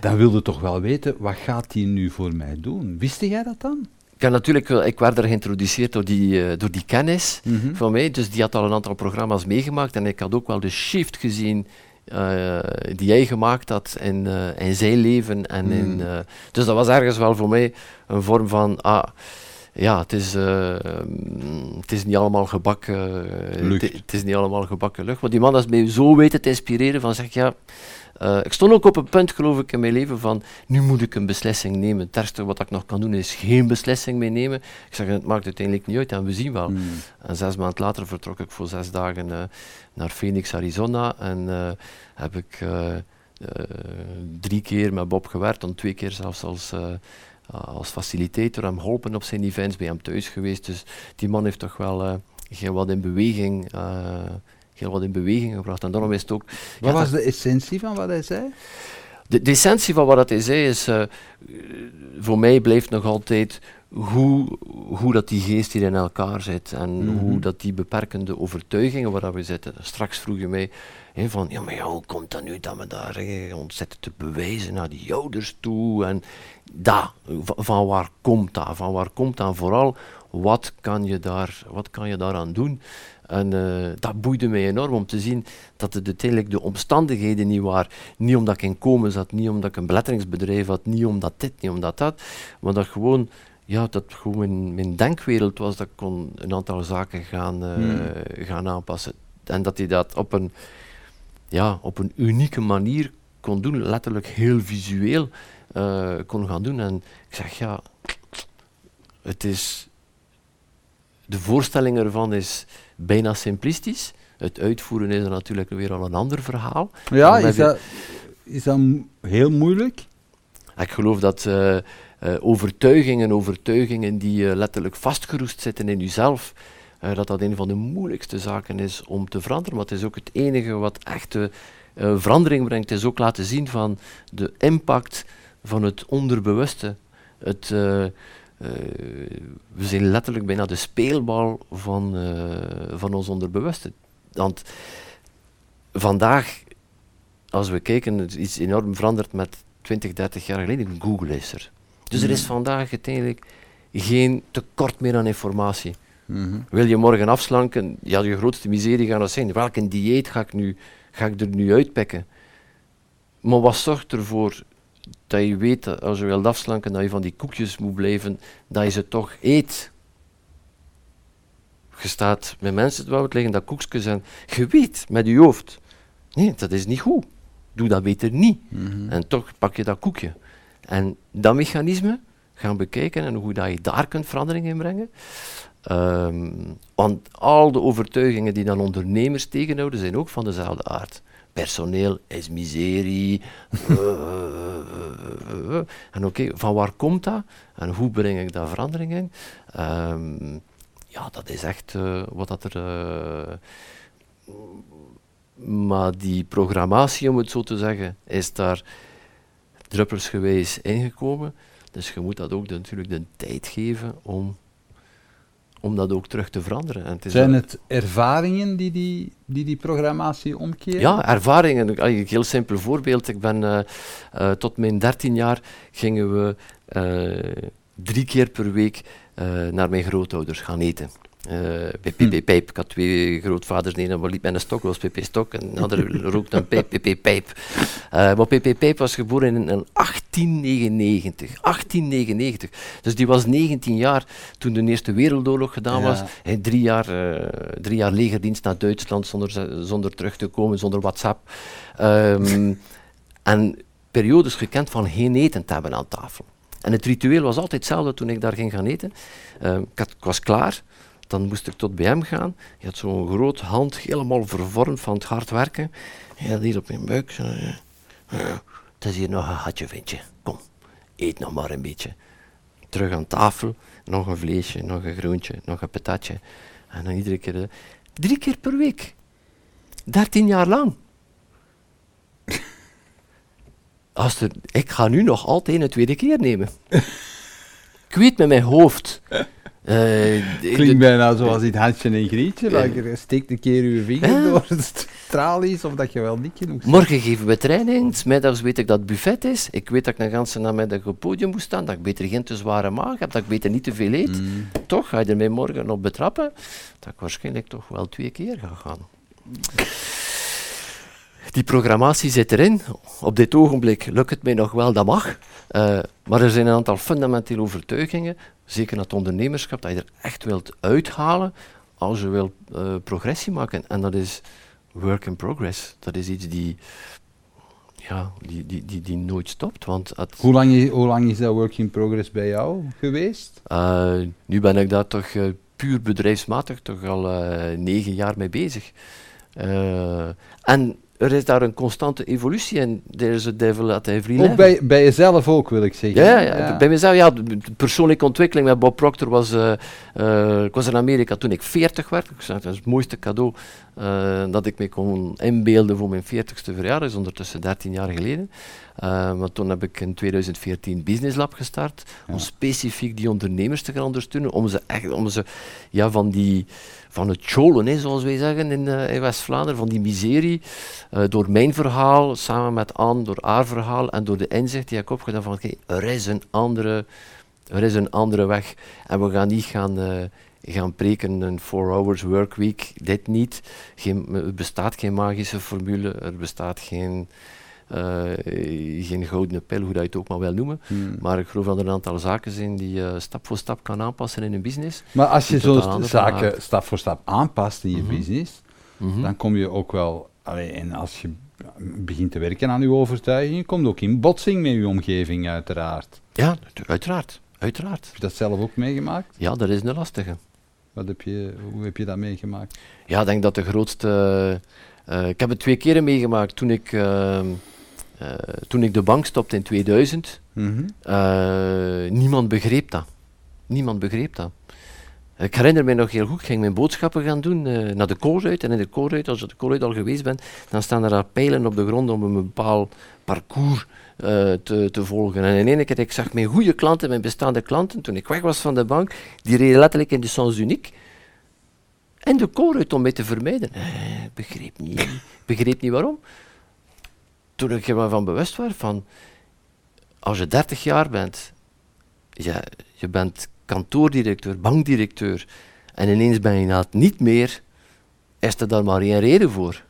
Dan wilde toch wel weten, wat gaat hij nu voor mij doen? Wist jij dat dan? Ik, natuurlijk, ik werd er geïntroduceerd door die, uh, door die kennis mm van mij, dus die had al een aantal programma's meegemaakt en ik had ook wel de shift gezien uh, die jij gemaakt had in, uh, in zijn leven. En mm. in, dus dat was ergens wel voor mij een vorm van, ah, ja, het is, het is niet allemaal gebakken lucht. Het is niet allemaal gebakken lucht. Want die man is mij zo weten te inspireren van, zeg ja, uh, ik stond ook op een punt, geloof ik, in mijn leven van nu moet ik een beslissing nemen. Het ergste wat ik nog kan doen is geen beslissing meer nemen. Ik zeg, het maakt uiteindelijk niet uit en we zien wel. Hmm. En zes maanden later vertrok ik voor zes dagen uh, naar Phoenix, Arizona en uh, heb ik drie keer met Bob gewerkt en twee keer zelfs als als facilitator hem geholpen op zijn events, bij hem thuis geweest. Dus die man heeft toch wel heel wat in beweging heel wat in beweging gebracht. En daarom is het ook... Wat was de essentie van wat hij zei? De, de essentie van wat hij zei is, uh, voor mij blijft nog altijd hoe, hoe dat die geest hier in elkaar zit en mm -hmm. hoe dat die beperkende overtuigingen waar we zitten. Straks vroeg je mij he, van, ja maar ja, hoe komt dat nu dat we daar he, ontzettend te bewijzen naar die ouders toe en van, van waar komt dat? Van waar komt dat? vooral, wat kan je, daar, wat kan je daaraan doen? En uh, dat boeide mij enorm om te zien dat het uiteindelijk de omstandigheden niet waren. Niet omdat ik in komen zat, niet omdat ik een beletteringsbedrijf had, niet omdat dit, niet omdat dat. Maar dat gewoon, ja, dat gewoon mijn, mijn denkwereld was dat ik kon een aantal zaken gaan, uh, hmm. gaan aanpassen. En dat hij dat op een, ja, op een unieke manier kon doen, letterlijk heel visueel uh, kon gaan doen. En ik zeg, ja, het is... De voorstelling ervan is bijna simplistisch. Het uitvoeren is er natuurlijk weer al een ander verhaal. Ja, is dat, is dat heel moeilijk? Ik geloof dat uh, uh, overtuigingen, overtuigingen die uh, letterlijk vastgeroest zitten in jezelf, dat dat een van de moeilijkste zaken is om te veranderen. Maar het is ook het enige wat echte verandering brengt. Het is ook laten zien van de impact van het onderbewuste. Het, uh, we zijn letterlijk bijna de speelbal van, uh, van ons onderbewuste. Want vandaag, als we kijken, is iets enorm veranderd met 20, 30 jaar geleden. Google is er. Dus er is mhm. vandaag uiteindelijk geen tekort meer aan informatie. Mm Wil je morgen afslanken? Ja, je grootste miserie gaat dat zijn. Welke dieet ga ik, nu, ga ik er nu uitpikken? Maar wat zorgt ervoor dat je weet dat als je wilt afslanken, dat je van die koekjes moet blijven, dat je ze toch eet. Je staat met mensen te het liggen dat koekjes en je weet met je hoofd, nee, dat is niet goed. Doe dat beter niet. Mhm. En toch pak je dat koekje. En dat mechanisme gaan bekijken en hoe dat je daar kunt verandering in brengen. Ehm, want al de overtuigingen die dan ondernemers tegenhouden, zijn ook van dezelfde aard. Personeel is miserie. en oké, van waar komt dat? En hoe breng ik daar verandering in? Ehm, ja, dat is echt eh, wat dat er. eh, maar die programmatie, om het zo te zeggen, is daar druppelsgewijs ingekomen. Dus je moet dat ook natuurlijk de tijd geven om, om dat ook terug te veranderen. En het Zijn het ervaringen die die, die, die programmatie omkeren? ja, ervaringen. Een een heel simpel voorbeeld. Ik ben eh, eh, tot mijn 13 jaar gingen we eh, drie keer per week naar mijn grootouders gaan eten. Eh, PP Pijp. Ik had twee grootvaders. De ene liep met een stok, was PP Stok. En de andere rookte een pijp, PP Pijp. Eh, maar PP Pijp was geboren in, in 1899. 1899. Dus die was 19 jaar toen de Eerste Wereldoorlog gedaan Ja. was. Hij drie jaar, eh, drie jaar legerdienst naar Duitsland zonder, zonder terug te komen, zonder WhatsApp. Ehm, en periodes gekend van geen eten te hebben aan tafel. En het ritueel was altijd hetzelfde toen ik daar ging gaan eten. Ehm, ik, had- ik was klaar, dan moest ik tot bij hem gaan. Hij had zo'n groot hand, helemaal vervormd van het hard werken. Hij had hier op mijn buik. Zo, eh, eh, het is hier nog een gatje, ventje. Kom, eet nog maar een beetje. Terug aan tafel, nog een vleesje, nog een groentje, nog een patatje. En dan iedere keer, eh, drie keer per week. Dertien jaar lang. Als er, ik ga nu nog altijd een tweede keer nemen. ik weet met mijn hoofd. Eh, Klinkt bijna zoals in Hansje en Grietje. Je steekt een keer je vinger Ja. door de tralies of dat je wel niet genoeg zit. Morgen geven we training, middags weet ik dat het buffet is. Ik weet dat ik een ganse namiddag op het podium moet staan, dat ik beter geen te zware maag heb, dat ik beter niet te veel eet. Mm. Toch ga je er mij morgen op betrappen, dat ik waarschijnlijk toch wel twee keer ga gaan. Die programmatie zit erin. Op dit ogenblik lukt het mij nog wel, dat mag. Eh, maar er zijn een aantal fundamentele overtuigingen, zeker naar het ondernemerschap, dat je er echt wilt uithalen als je wilt eh, progressie maken. En dat is work in progress. Dat is iets die, ja, die, die, die, die nooit stopt. Want het, Hoe lang, hoe lang is dat work in progress bij jou geweest? eh, nu ben ik daar toch puur bedrijfsmatig toch al negen jaar mee bezig. En er is daar een constante evolutie en there is a devil at every level. Ook bij, bij jezelf ook, wil ik zeggen. Ja, ja, bij mezelf, ja, de, de persoonlijke ontwikkeling met Bob Proctor was, eh, eh, ik was in Amerika toen ik 40 werd. Ik zei, dat is het mooiste cadeau eh, dat ik me kon inbeelden voor mijn 40ste verjaardag, dat is ondertussen 13 jaar geleden. Maar toen heb ik in 2014 Business Lab gestart, Ja. om specifiek die ondernemers te gaan ondersteunen, om ze echt, om ze ja, van die, van het cholen, hè, zoals wij zeggen in, eh, West-Vlaanderen, van die miserie, eh, door mijn verhaal, samen met Anne, door haar verhaal en door de inzicht die ik opgedaan van, er is een andere, er is een andere weg en we gaan niet gaan, eh, gaan preken een four hours work week, dit niet. Geen, er bestaat geen magische formule, er bestaat geen, geen gouden pil, hoe dat je het ook maar wil noemen. Hmm. Maar ik geloof dat er een aantal zaken zijn die je stap voor stap kan aanpassen in een business. Maar als je zo'n zaken stap voor stap aanpast in je Mhm. business, Mhm. dan kom je ook wel, allee, en als je begint te werken aan je overtuigingen, komt ook in botsing met je omgeving uiteraard. Ja, uiteraard. Uiteraard. Heb je dat zelf ook meegemaakt? Ja, dat is een lastige. Wat heb je, hoe heb je dat meegemaakt? Ja, ik denk dat de grootste. eh, ik heb het twee keren meegemaakt toen ik, ehm, eh, toen ik de bank stopte in 2000. Mhm. Eh, niemand begreep dat. Niemand begreep dat. Ik herinner me nog heel goed, ik ging mijn boodschappen gaan doen eh, naar de koolruit. En in de koolruit, als je de koolruit al geweest bent, dan staan er al pijlen op de grond om een bepaald parcours eh, te, te volgen. En in één keer, ik zag mijn goede klanten, mijn bestaande klanten, toen ik weg was van de bank, die reden letterlijk in de sens uniek. En de koolruit om mij te vermijden. Eh, ik begreep niet, ik begreep niet waarom. Toen ik er me van bewust was van, als je 30 jaar bent, ja, je bent kantoordirecteur, bankdirecteur, en ineens ben je dat niet meer, is er daar maar één reden voor.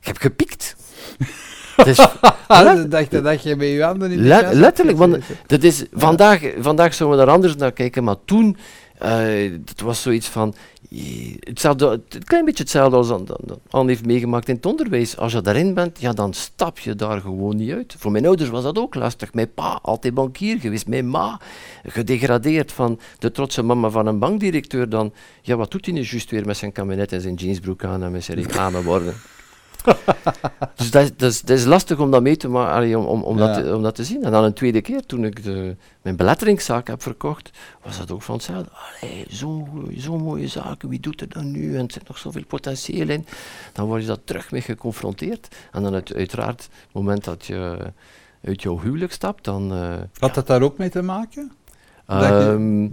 Ik heb gepiekt. Is, dat, dacht, dat je met je handen in letterlijk, want dat is, vandaag, vandaag zouden we daar anders naar kijken, maar toen, eh het was zoiets van, hetzelfde, het klein beetje hetzelfde als An- An- Anne heeft meegemaakt in het onderwijs. Als je daarin bent, ja, dan stap je daar gewoon niet uit. Voor mijn ouders was dat ook lastig. Mijn pa, altijd bankier geweest. Mijn ma, gedegradeerd van de trotse mama van een bankdirecteur. Dan, ja, wat doet hij nu juist weer met zijn kabinet en zijn jeansbroek aan en met zijn reclameborden? dus dat is, dat, is, dat is lastig om dat mee te maken, om, om, om, dat Ja. om dat te zien. En dan een tweede keer, toen ik de, mijn beletteringszaak heb verkocht, was dat ook van hetzelfde. Allee, zo'n zo mooie zaak, wie doet er dan nu? En er zit nog zoveel potentieel in. Dan word je daar terug mee geconfronteerd. En dan uit, uiteraard, het moment dat je uit jouw huwelijk stapt, dan... eh, Had dat daar ook mee te maken? Dat je-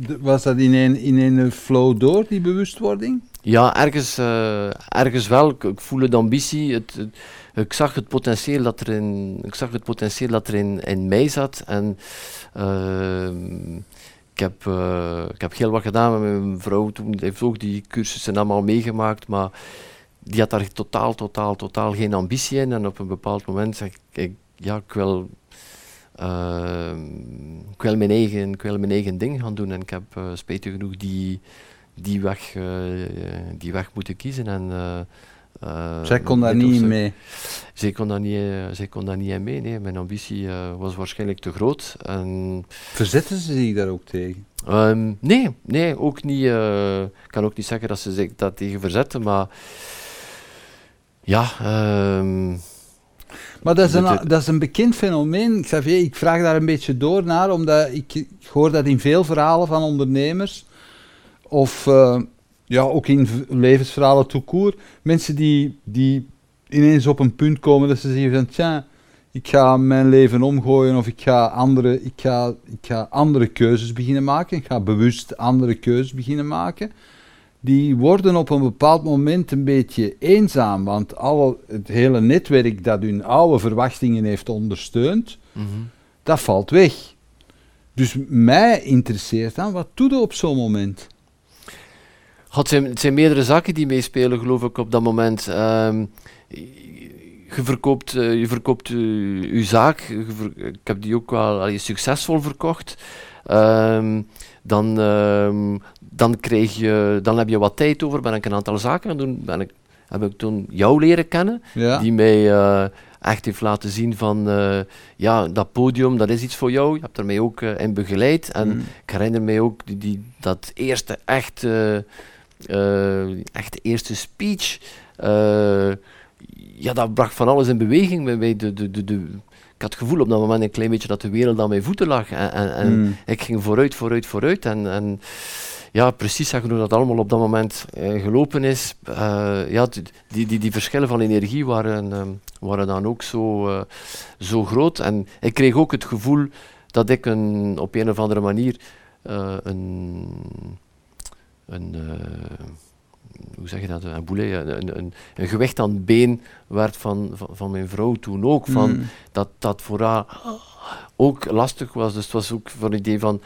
ehm, Was dat in een, in een flow door, die bewustwording? Ja, ergens, eh, ergens wel. Ik, ik voel de ambitie. Het, ik zag het potentieel dat er in, ik zag het potentieel dat er in, in mij zat. En ehm, ik, heb, eh, ik heb heel wat gedaan met mijn vrouw. Toen heeft ook die cursussen allemaal meegemaakt. Maar die had daar totaal, totaal, totaal geen ambitie in. En op een bepaald moment zeg ik, ik ja, ik wil, ehm, ik wil, mijn, eigen, ik wil mijn eigen ding gaan doen. En ik heb eh, spijtig genoeg die, die, weg, eh, die weg moeten kiezen. En, eh, eh, Zij kon daar niet zo. mee. Zij kon daar niet, zij kon daar niet in mee. Nee. Mijn ambitie was waarschijnlijk te groot. En, Verzetten ze zich daar ook tegen? Ehm, nee, nee, ook niet. ik kan ook niet zeggen dat ze zich dat tegen verzetten, maar ja, ehm, Maar dat is, een, dat is een bekend fenomeen, Xavier. Ik vraag daar een beetje door naar, omdat ik, ik hoor dat in veel verhalen van ondernemers. Of eh, ja, ook in levensverhalen tout court. Mensen die, die ineens op een punt komen dat ze zeggen van... Tja, ik ga mijn leven omgooien of ik ga, andere, ik, ga, ik ga andere keuzes beginnen maken. Ik ga bewust andere keuzes beginnen maken. Die worden op een bepaald moment een beetje eenzaam, want alle, het hele netwerk dat hun oude verwachtingen heeft ondersteund, mhm. dat valt weg. Dus mij interesseert dan, wat doe je op zo'n moment? Het, zijn, het zijn meerdere zaken die meespelen, geloof ik, op dat moment. Ehm, je verkoopt, eh, je verkoopt eh, je zaak. Je ver- ik heb die ook wel allee, succesvol verkocht. Ehm, dan, ehm, dan, krijg je, dan heb je wat tijd over. Ben ik een aantal zaken gaan doen. Ben ik, heb ik toen jou leren kennen. Ja, die mij eh, echt heeft laten zien van, ja, dat podium, dat is iets voor jou. Je hebt er mij ook in begeleid. En Mm. ik herinner mij ook die, die, dat eerste echt, eh, echt eerste speech. eh, ja, dat bracht van alles in beweging bij. De, de, de, de, ik had het gevoel op dat moment een klein beetje dat de wereld aan mijn voeten lag. En, en, en Mm. ik ging vooruit, vooruit, vooruit. En, en ja, precies zeggen hoe dat allemaal op dat moment eh, gelopen is. Ja, die, die, die verschillen van energie waren, ehm, waren dan ook zo, zo groot. En ik kreeg ook het gevoel dat ik een, op een of andere manier een, een eh, hoe zeg je dat, een boulet, een, een, een gewicht aan het been werd van, van, van mijn vrouw toen ook. Van, Mm. dat dat voor haar ook lastig was. Dus het was ook voor het idee van,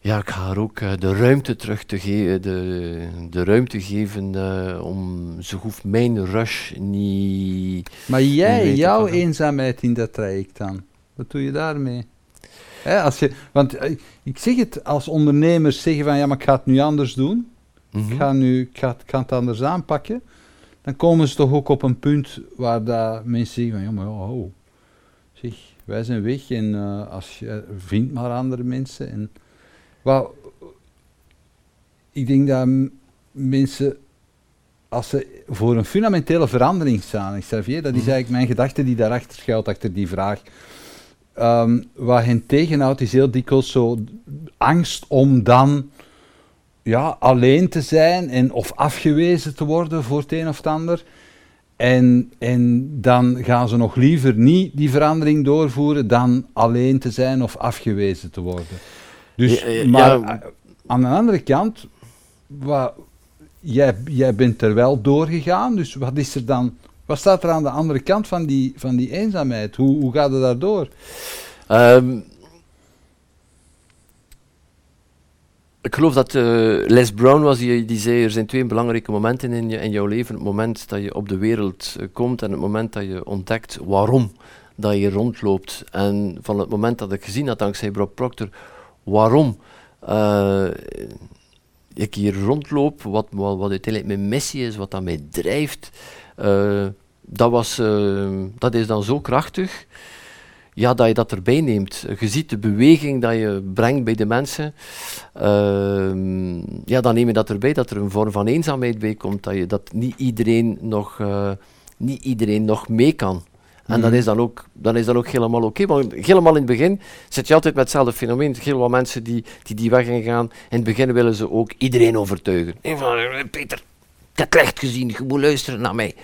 ja, ik ga haar ook eh, de ruimte terug te geven, de, de ruimte geven eh, om, ze hoeft mijn rush niet... Maar jij, jouw eenzaamheid in dat traject dan, wat doe je daarmee? Hè, als je, want eh, ik zeg het als ondernemers zeggen van ja, maar ik ga het nu anders doen. Mhm. ik ga, nu, ik, ga, ik ga het anders aanpakken, dan komen ze toch ook op een punt waar dat mensen zeggen van, ja, maar ja, ho, zeg, wij zijn weg en eh, als je vindt maar andere mensen. En, wat, ik denk dat mensen, als ze voor een fundamentele verandering staan, Xavier, dat is Mhm. eigenlijk mijn gedachte die daarachter schuilt, achter die vraag. Ehm, wat hen tegenhoudt is heel dikwijls zo angst om dan ja, alleen te zijn en, of afgewezen te worden voor het een of het ander. En, en dan gaan ze nog liever niet die verandering doorvoeren dan alleen te zijn of afgewezen te worden. Dus, Ja, ja, maar ja. aan de andere kant, wat, jij, jij bent er wel doorgegaan, dus wat is er dan, wat staat er aan de andere kant van die, van die eenzaamheid? Hoe, hoe gaat het daardoor? Ehm, ik geloof dat uh, Les Brown was, die, die zei, er zijn twee belangrijke momenten in, je, in jouw leven. Het moment dat je op de wereld uh, komt en het moment dat je ontdekt waarom dat je rondloopt. En van het moment dat ik gezien had, dankzij Bob Proctor, waarom uh, ik hier rondloop, wat, wat, wat, uiteindelijk mijn missie is, wat dat mij drijft, dat, was, dat is dan zo krachtig ja, dat je dat erbij neemt. Je ziet de beweging dat je brengt bij de mensen. Uh, ja, dan neem je dat erbij, dat er een vorm van eenzaamheid bij komt, dat, je, dat niet, iedereen nog, uh, niet iedereen nog mee kan. En dat, mhm. is dan ook, dan is dan ook helemaal oké. Okay. Want helemaal in het begin zit je altijd met hetzelfde fenomeen. Heel wat mensen die die, die weg gaan. In het begin willen ze ook iedereen overtuigen. Van, Peter, het licht gezien, je moet luisteren naar mij.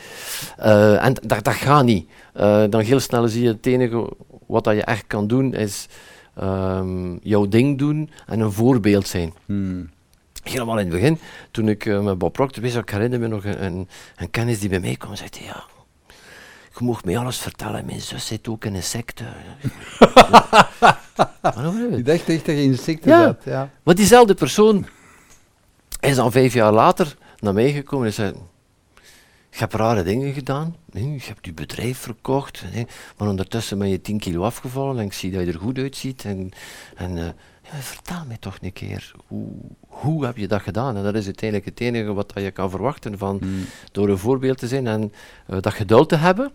Uh, en dat, dat gaat niet. Uh, dan heel snel zie je het enige wat dat je echt kan doen, is um, jouw ding doen en een voorbeeld zijn. Hmm. Helemaal in het begin, toen ik uh, met Bob Proctor was, ik herinner me nog een, een, een, kennis die bij mij kwam en zei, ja, je mag mij alles vertellen, mijn zus zit ook in een secte. Ik dacht echt dat je in een secte ja. zat. Ja. Maar diezelfde persoon is dan vijf jaar later naar mij gekomen en zei, je hebt rare dingen gedaan. Je hebt je bedrijf verkocht. Maar ondertussen ben je 10 kilo afgevallen en ik zie dat je er goed uitziet. En, en uh, ja, vertel mij toch een keer, hoe, hoe heb je dat gedaan? En dat is uiteindelijk het enige wat je kan verwachten van, hmm. door een voorbeeld te zijn en uh, dat geduld te hebben.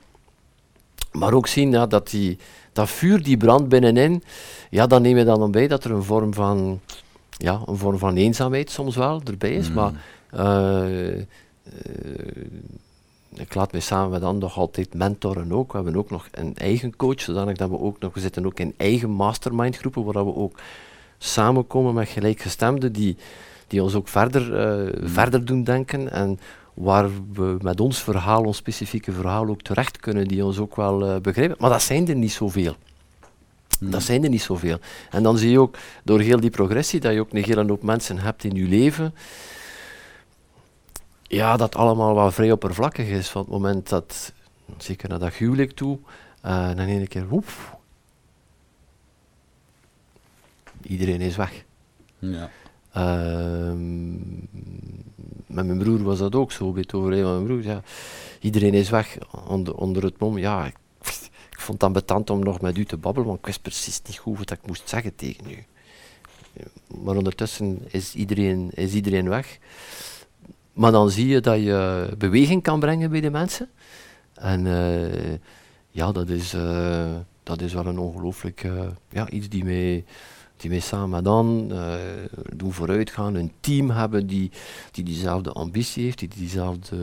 Maar ook zien ja, dat die, dat vuur, die brandt binnenin, ja, dan neem je dan bij dat er een vorm van, ja, een vorm van eenzaamheid soms wel erbij is. Hmm. Maar ik laat mij samen met dan nog altijd mentoren ook. We hebben ook nog een eigen coach, zodanig dat we ook nog, we zitten ook in eigen mastermind groepen, waar we ook samenkomen met gelijkgestemden die, die ons ook verder, uh, verder doen denken en waar we met ons verhaal, ons specifieke verhaal ook terecht kunnen, die ons ook wel uh, begrijpen. Maar dat zijn er niet zoveel. Hmm. Dat zijn er niet zoveel. En dan zie je ook door heel die progressie dat je ook een hele hoop mensen hebt in je leven ja, dat allemaal wel vrij oppervlakkig is. Van het moment dat, zeker naar dat huwelijk toe, uh, dan een keer, woep, iedereen is weg. Ja. Uh, met mijn broer was dat ook zo, bij het overlijden van mijn broer. Ja, iedereen is weg onder, onder het mom. Ja, ik, ik vond het ambetant om nog met u te babbelen, want ik wist precies niet goed wat ik moest zeggen tegen u. Maar ondertussen is iedereen, is iedereen weg. Maar dan zie je dat je beweging kan brengen bij de mensen. En uh, ja, dat is, uh, dat is wel een ongelooflijk uh, ja, iets die mij, die mij samen dan doen vooruitgaan. Een team hebben die, die diezelfde ambitie heeft, die diezelfde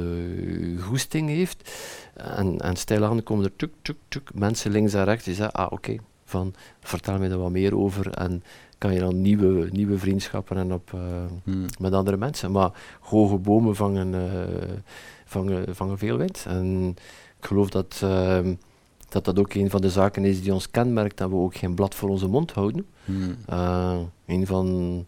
goesting heeft. En, en stilaan komen er tuk, tuk, tuk, mensen links en rechts die zeggen, ah oké, van vertel me er wat meer over. En kan je dan nieuwe, nieuwe vriendschappen en op, uh, hmm. met andere mensen. Maar hoge bomen vangen, uh, vangen, vangen veel wind. En ik geloof dat, uh, dat dat ook een van de zaken is die ons kenmerkt, dat we ook geen blad voor onze mond houden. Hmm. een van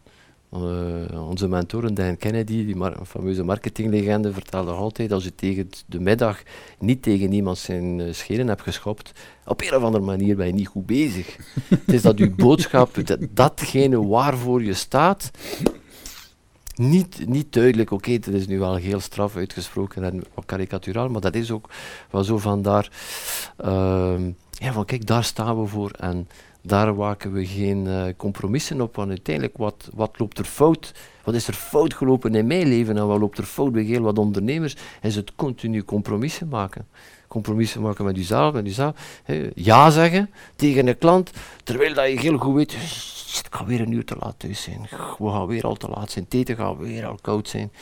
uh, onze mentoren, Dan Kennedy, die mar fameuze marketinglegende, vertelde altijd als je tegen de middag niet tegen iemand zijn uh, scheren hebt geschopt, op een of andere manier ben je niet goed bezig. het is dat je boodschap, dat, datgene waarvoor je staat, niet, niet duidelijk, oké, okay, dat is nu wel heel straf uitgesproken en wat karikaturaal, maar dat is ook wel zo van daar, uh, ja, van kijk, daar staan we voor. En daar waken we geen uh, compromissen op, want uiteindelijk, wat, wat loopt er fout? Wat is er fout gelopen in mijn leven en wat loopt er fout bij heel wat ondernemers? Is het continu compromissen maken. Compromissen maken met jezelf, met jezelf. Hè. Ja zeggen tegen een klant, terwijl dat je heel goed weet, ik ga weer een uur te laat thuis zijn. We gaan weer al te laat zijn, eten gaat weer al koud zijn.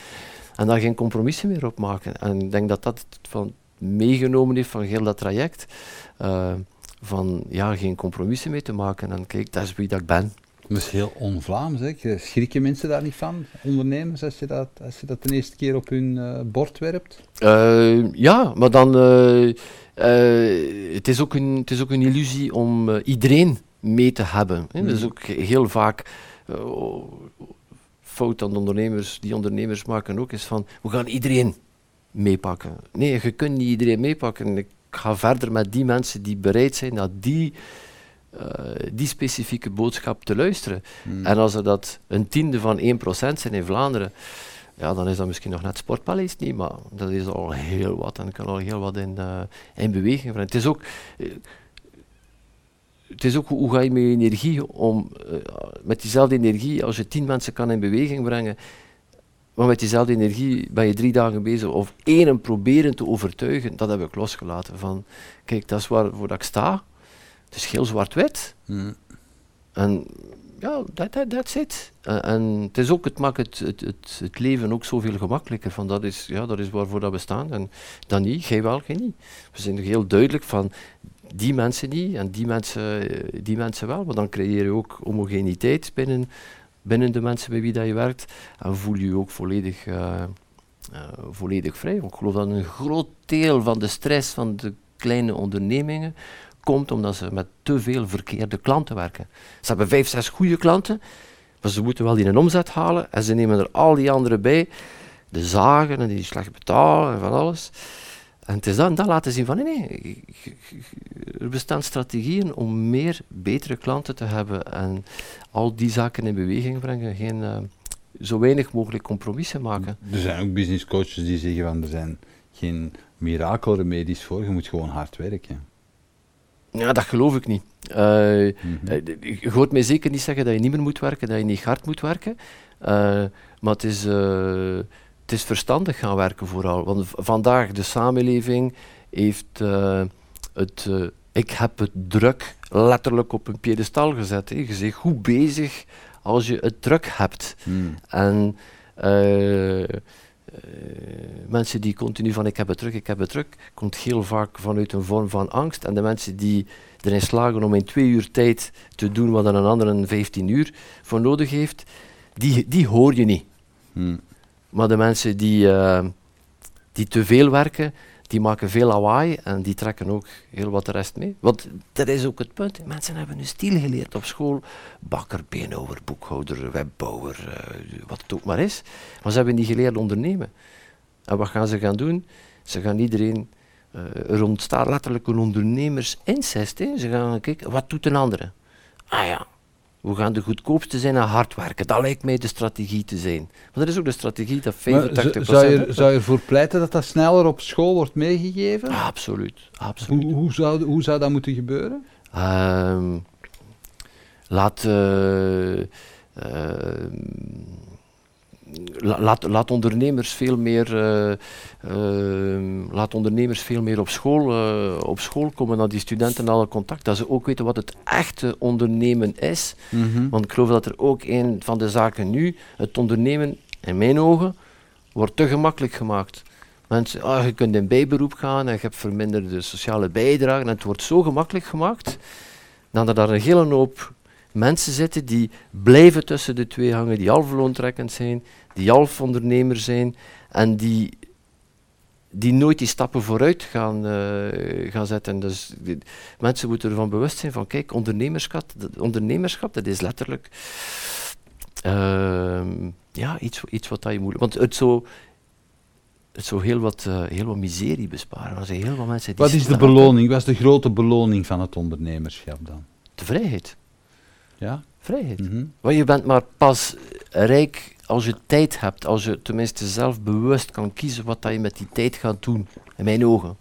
En daar geen compromissen meer op maken. En ik denk dat dat van meegenomen heeft van heel dat traject. Uh, van ja, geen compromissen mee te maken. En kijk, dat is wie dat ik ben. Dat is heel on-Vlaams. Schrikken mensen daar niet van, ondernemers, als je dat, als je dat de eerste keer op hun uh, bord werpt? Uh, ja, maar dan. Uh, het, is ook een, het is ook een illusie om iedereen mee te hebben. Hè. Dat is mm. ook heel vaak. fout aan de ondernemers, die ondernemers maken ook, is van we gaan iedereen meepakken. Nee, je kunt niet iedereen meepakken. Ik ga verder met die mensen die bereid zijn naar die die specifieke boodschap te luisteren. En als er dat een tiende van 1% zijn in Vlaanderen, ja, dan is dat misschien nog net Sportpaleis niet, maar dat is al heel wat en kan al heel wat in, in beweging brengen. Het is ook het is ook hoe ga je met je energie om, met diezelfde energie, als je tien mensen kan in beweging brengen, maar met diezelfde energie ben je drie dagen bezig of één proberen te overtuigen, dat heb ik losgelaten. Van, kijk, dat is waar, waar ik sta. Het is heel zwart-wit. Mm. En ja, dat that, that's it. En het, is ook, het maakt het, het, het, het, leven ook zoveel gemakkelijker. Van dat, is, ja, dat is waarvoor dat we staan. En dan niet, jij wel, jij niet. We zijn heel duidelijk van, die mensen niet en die mensen, die mensen wel. Want dan creëer je ook homogeniteit binnen, binnen de mensen met wie dat je werkt. En voel je je ook volledig, uh, uh, volledig vrij. ik geloof dat een groot deel van de stress van de kleine ondernemingen komt omdat ze met te veel verkeerde klanten werken. Ze hebben vijf, zes goede klanten, maar ze moeten wel die een omzet halen en ze nemen er al die anderen bij. De zagen en die slecht betalen en van alles. En het is dan, dan laten zien van nee, nee, er bestaan strategieën om meer betere klanten te hebben en al die zaken in beweging brengen, geen, uh, zo weinig mogelijk compromissen maken. Er zijn ook business coaches die zeggen van er zijn geen mirakelremedies voor, je moet gewoon hard werken. Ja, dat geloof ik niet. Uh, mm -hmm. Je hoort mij zeker niet zeggen dat je niet meer moet werken, dat je niet hard moet werken. Uh, maar het is het is verstandig gaan werken vooral. Want vandaag de samenleving heeft uh, het, uh, ik heb het druk letterlijk op een piedestal gezet. Hè. Je bent goed bezig als je het druk hebt. Hmm. En uh, mensen die continu van ik heb het druk, ik heb het druk, komt heel vaak vanuit een vorm van angst. En de mensen die erin slagen om in twee uur tijd te doen wat een ander een 15 uur voor nodig heeft, die, die hoor je niet. Hmm. Maar de mensen die, uh, die te veel werken, die maken veel lawaai en die trekken ook heel wat de rest mee. Want dat is ook het punt. Mensen hebben een stil geleerd op school. Bakker, beenhouwer, boekhouder, webbouwer, uh, wat het ook maar is. Maar ze hebben niet geleerd ondernemen. En wat gaan ze gaan doen? Ze gaan iedereen... Uh, er ontstaat letterlijk een ondernemersincest. Ze gaan kijken, wat doet een andere? Ah ja, we gaan de goedkoopste zijn en hard werken. Dat lijkt mij de strategie te zijn. Maar dat is ook de strategie dat 85%... zou, je, zou je ervoor pleiten dat dat sneller op school wordt meegegeven? absoluut. absoluut. Hoe, hoe, zou, hoe zou dat moeten gebeuren? Um, laat... Uh, laat, laat, ondernemers veel meer, uh, uh, laat ondernemers veel meer op school, uh, op school komen naar die studenten alle contact, dat ze ook weten wat het echte ondernemen is. Mm -hmm. Want ik geloof dat er ook een van de zaken nu, het ondernemen, in mijn ogen, wordt te gemakkelijk gemaakt. Mensen, ah, je kunt in bijberoep gaan en je hebt verminderde sociale bijdragen en het wordt zo gemakkelijk gemaakt, dan dat daar een hele hoop mensen zitten die blijven tussen de twee hangen, die half loontrekkend zijn, die half ondernemer zijn en die, die nooit die stappen vooruit gaan, uh, gaan zetten. Dus die, mensen moeten ervan bewust zijn van kijk, ondernemerschap, dat, ondernemerschap dat is letterlijk uh, ja, iets, iets wat dat je moeilijk... Want het zou, het zou heel, wat, uh, heel wat miserie besparen. Er zijn heel veel mensen die wat is de beloning? Wat is de grote beloning van het ondernemerschap dan? De vrijheid. Ja? Vrijheid. Mm -hmm. Want je bent maar pas rijk als je tijd hebt, als je tenminste zelf bewust kan kiezen wat dat je met die tijd gaat doen, in mijn ogen.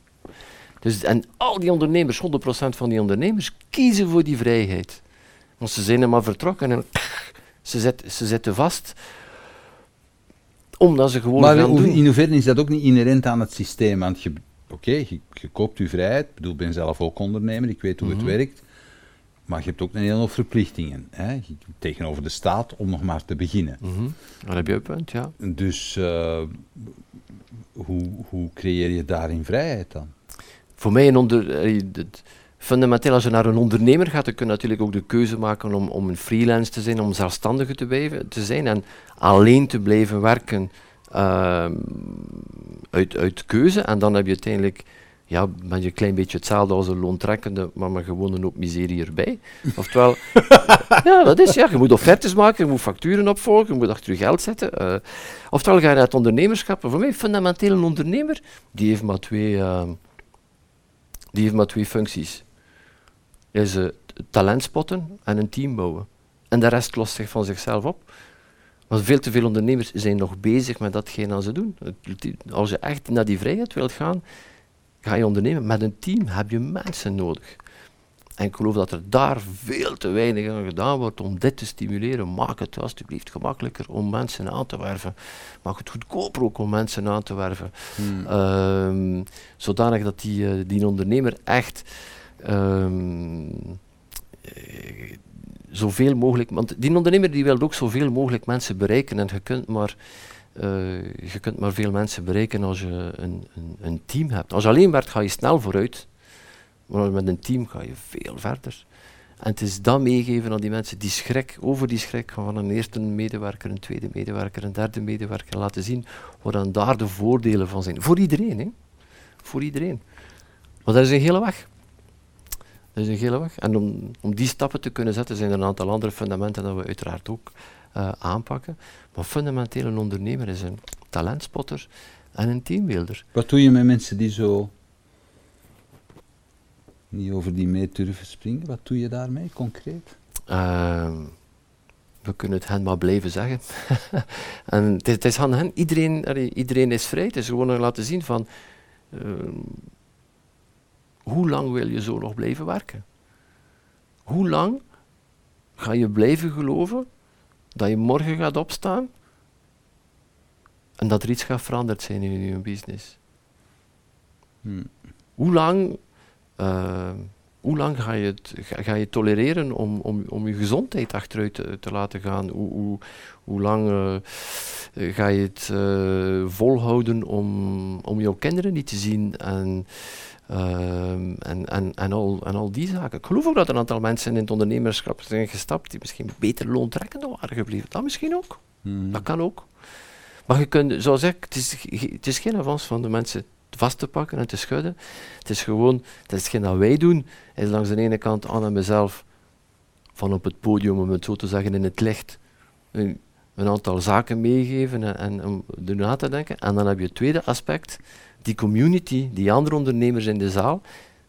Dus, en al die ondernemers, 100% van die ondernemers, kiezen voor die vrijheid. Want ze zijn er maar vertrokken en ze, zet, ze zitten vast omdat ze gewoon maar gaan doen. in hoeverre is dat ook niet inherent aan het systeem? Want je, oké, je, je, koopt je vrijheid. Ik bedoel, ik ben zelf ook ondernemer, ik weet hoe mm -hmm. het werkt. Maar je hebt ook een hele hoop verplichtingen hè, tegenover de staat om nog maar te beginnen. Mm -hmm. Dat heb je een punt, ja. Dus uh, hoe, hoe creëer je daarin vrijheid dan? Voor mij een onder, het, fundamenteel, als je naar een ondernemer gaat, dan kun je natuurlijk ook de keuze maken om, om een freelance te zijn, om zelfstandige te, blijven, te zijn en alleen te blijven werken uh, uit, uit keuze. En dan heb je uiteindelijk ja, ben je een klein beetje hetzelfde als een loontrekkende, maar met gewoon een hoop miserie erbij. Oftewel, ja, dat is ja, je moet offertes maken, je moet facturen opvolgen, je moet achter je geld zetten. Uh, oftewel ga je naar het ondernemerschap. Voor mij fundamenteel een ondernemer, die heeft maar twee, uh, die heeft maar twee functies. Is uh, talent spotten en een team bouwen. En de rest lost zich van zichzelf op. Want veel te veel ondernemers zijn nog bezig met datgene dat ze doen. Als je echt naar die vrijheid wilt gaan, ga je ondernemen. Met een team heb je mensen nodig. En ik geloof dat er daar veel te weinig aan gedaan wordt om dit te stimuleren. Maak het alsjeblieft gemakkelijker om mensen aan te werven. Maak het goedkoper ook om mensen aan te werven. Hmm. Ehm, zodanig dat die, uh, die ondernemer echt um, zoveel mogelijk. Want die ondernemer die wil ook zoveel mogelijk mensen bereiken. En je kunt maar. Uh, je kunt maar veel mensen bereiken als je een, een, een team hebt. Als je alleen werkt, ga je snel vooruit. Maar met een team ga je veel verder. En het is dat meegeven aan die mensen, die schrik, over die schrik van een eerste medewerker, een tweede medewerker, een derde medewerker, laten zien wat dan daar de voordelen van zijn. Voor iedereen, hè? Voor iedereen. Maar dat is een hele weg. Dat is een hele weg. En om, om die stappen te kunnen zetten, zijn er een aantal andere fundamenten dat we uiteraard ook uh, aanpakken. Maar fundamenteel een ondernemer is een talentspotter en een teambeelder. Wat doe je met mensen die zo niet over die mee durven springen. Wat doe je daarmee concreet? Uh, we kunnen het hen maar blijven zeggen. en het, het, is aan hen, iedereen, iedereen is vrij. Het is gewoon laten zien van uh, hoe lang wil je zo nog blijven werken? Hoe lang ga je blijven geloven dat je morgen gaat opstaan en dat er iets gaat veranderd zijn in je business? Hmm. Hoe lang uh, hoe lang ga je het ga, je tolereren om, om, om je gezondheid achteruit te, te laten gaan? Hoe, hoe, hoe lang uh, ga je het uh, volhouden om, om jouw kinderen niet te zien? En, ehm, en, en, en, al, en al die zaken. Ik geloof ook dat een aantal mensen in het ondernemerschap zijn gestapt die misschien beter loontrekkend waren gebleven. Dat misschien ook. Hmm. Dat kan ook. Maar je kunt, zoals ik, het is, het is geen avans van de mensen vast te pakken en te schudden. Het is gewoon, dat is hetgeen dat wij doen, is langs de ene kant aan en mezelf van op het podium, om het zo te zeggen, in het licht, een, een aantal zaken meegeven en, en om er na te denken. En dan heb je het tweede aspect, die community, die andere ondernemers in de zaal,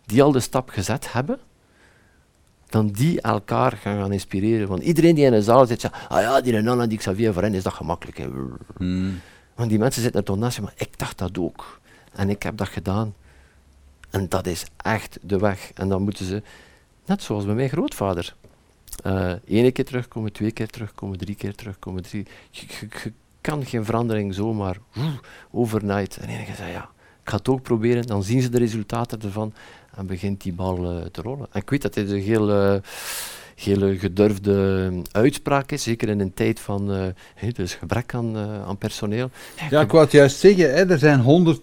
die al de stap gezet hebben, dan die elkaar gaan, gaan inspireren. Want iedereen die in de zaal zit, zegt, ah ja, die Nana, die Xavier hen, is dat gemakkelijk. Hmm. Want die mensen zitten er toch naast, maar ik dacht dat ook. En ik heb dat gedaan. En dat is echt de weg. En dan moeten ze, net zoals bij mijn grootvader, uh, één keer terugkomen, twee keer terugkomen, drie keer terugkomen. Drie. Je, kan geen verandering zomaar overnight. En enige zei ja, ik ga het ook proberen. Dan zien ze de resultaten ervan en begint die bal uh, te rollen. En ik weet dat dit een heel. Uh, hele gedurfde uitspraak is, zeker in een tijd van uh, dus gebrek aan, uh, aan personeel. Ja, ik wou het juist zeggen, hè, er zijn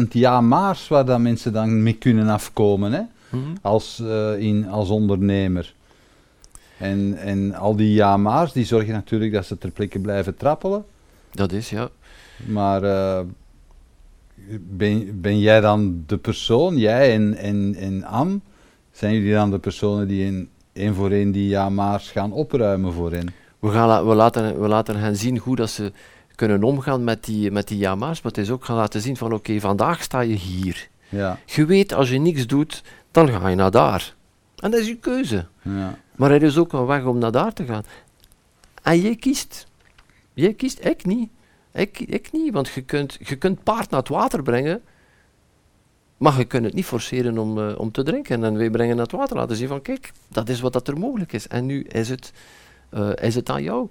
120.000 ja-maars waar dat mensen dan mee kunnen afkomen hè, mm -hmm. als, uh, in, als ondernemer. En, en al die ja-maars, die zorgen natuurlijk dat ze ter plekke blijven trappelen. Dat is, ja. Maar ben, ben jij dan de persoon, jij en, en, en Am, zijn jullie dan de personen die in één voor één die ja-maars gaan opruimen voor hen. We, gaan, we, laten, we laten hen zien hoe dat ze kunnen omgaan met die, met die ja-maars, maar het is ook gaan laten zien van oké, vandaag sta je hier. Ja. Je weet, als je niks doet, dan ga je naar daar. En dat is je keuze. Ja. Maar er is ook een weg om naar daar te gaan. En jij kiest. Jij kiest, ik niet. Ik, ik niet, want je kunt, je kunt paard naar het water brengen, maar je kunt het niet forceren om, uh, om te drinken. En wij brengen het water laten zien van kijk, dat is wat dat er mogelijk is. En nu is het, uh, is het aan jou.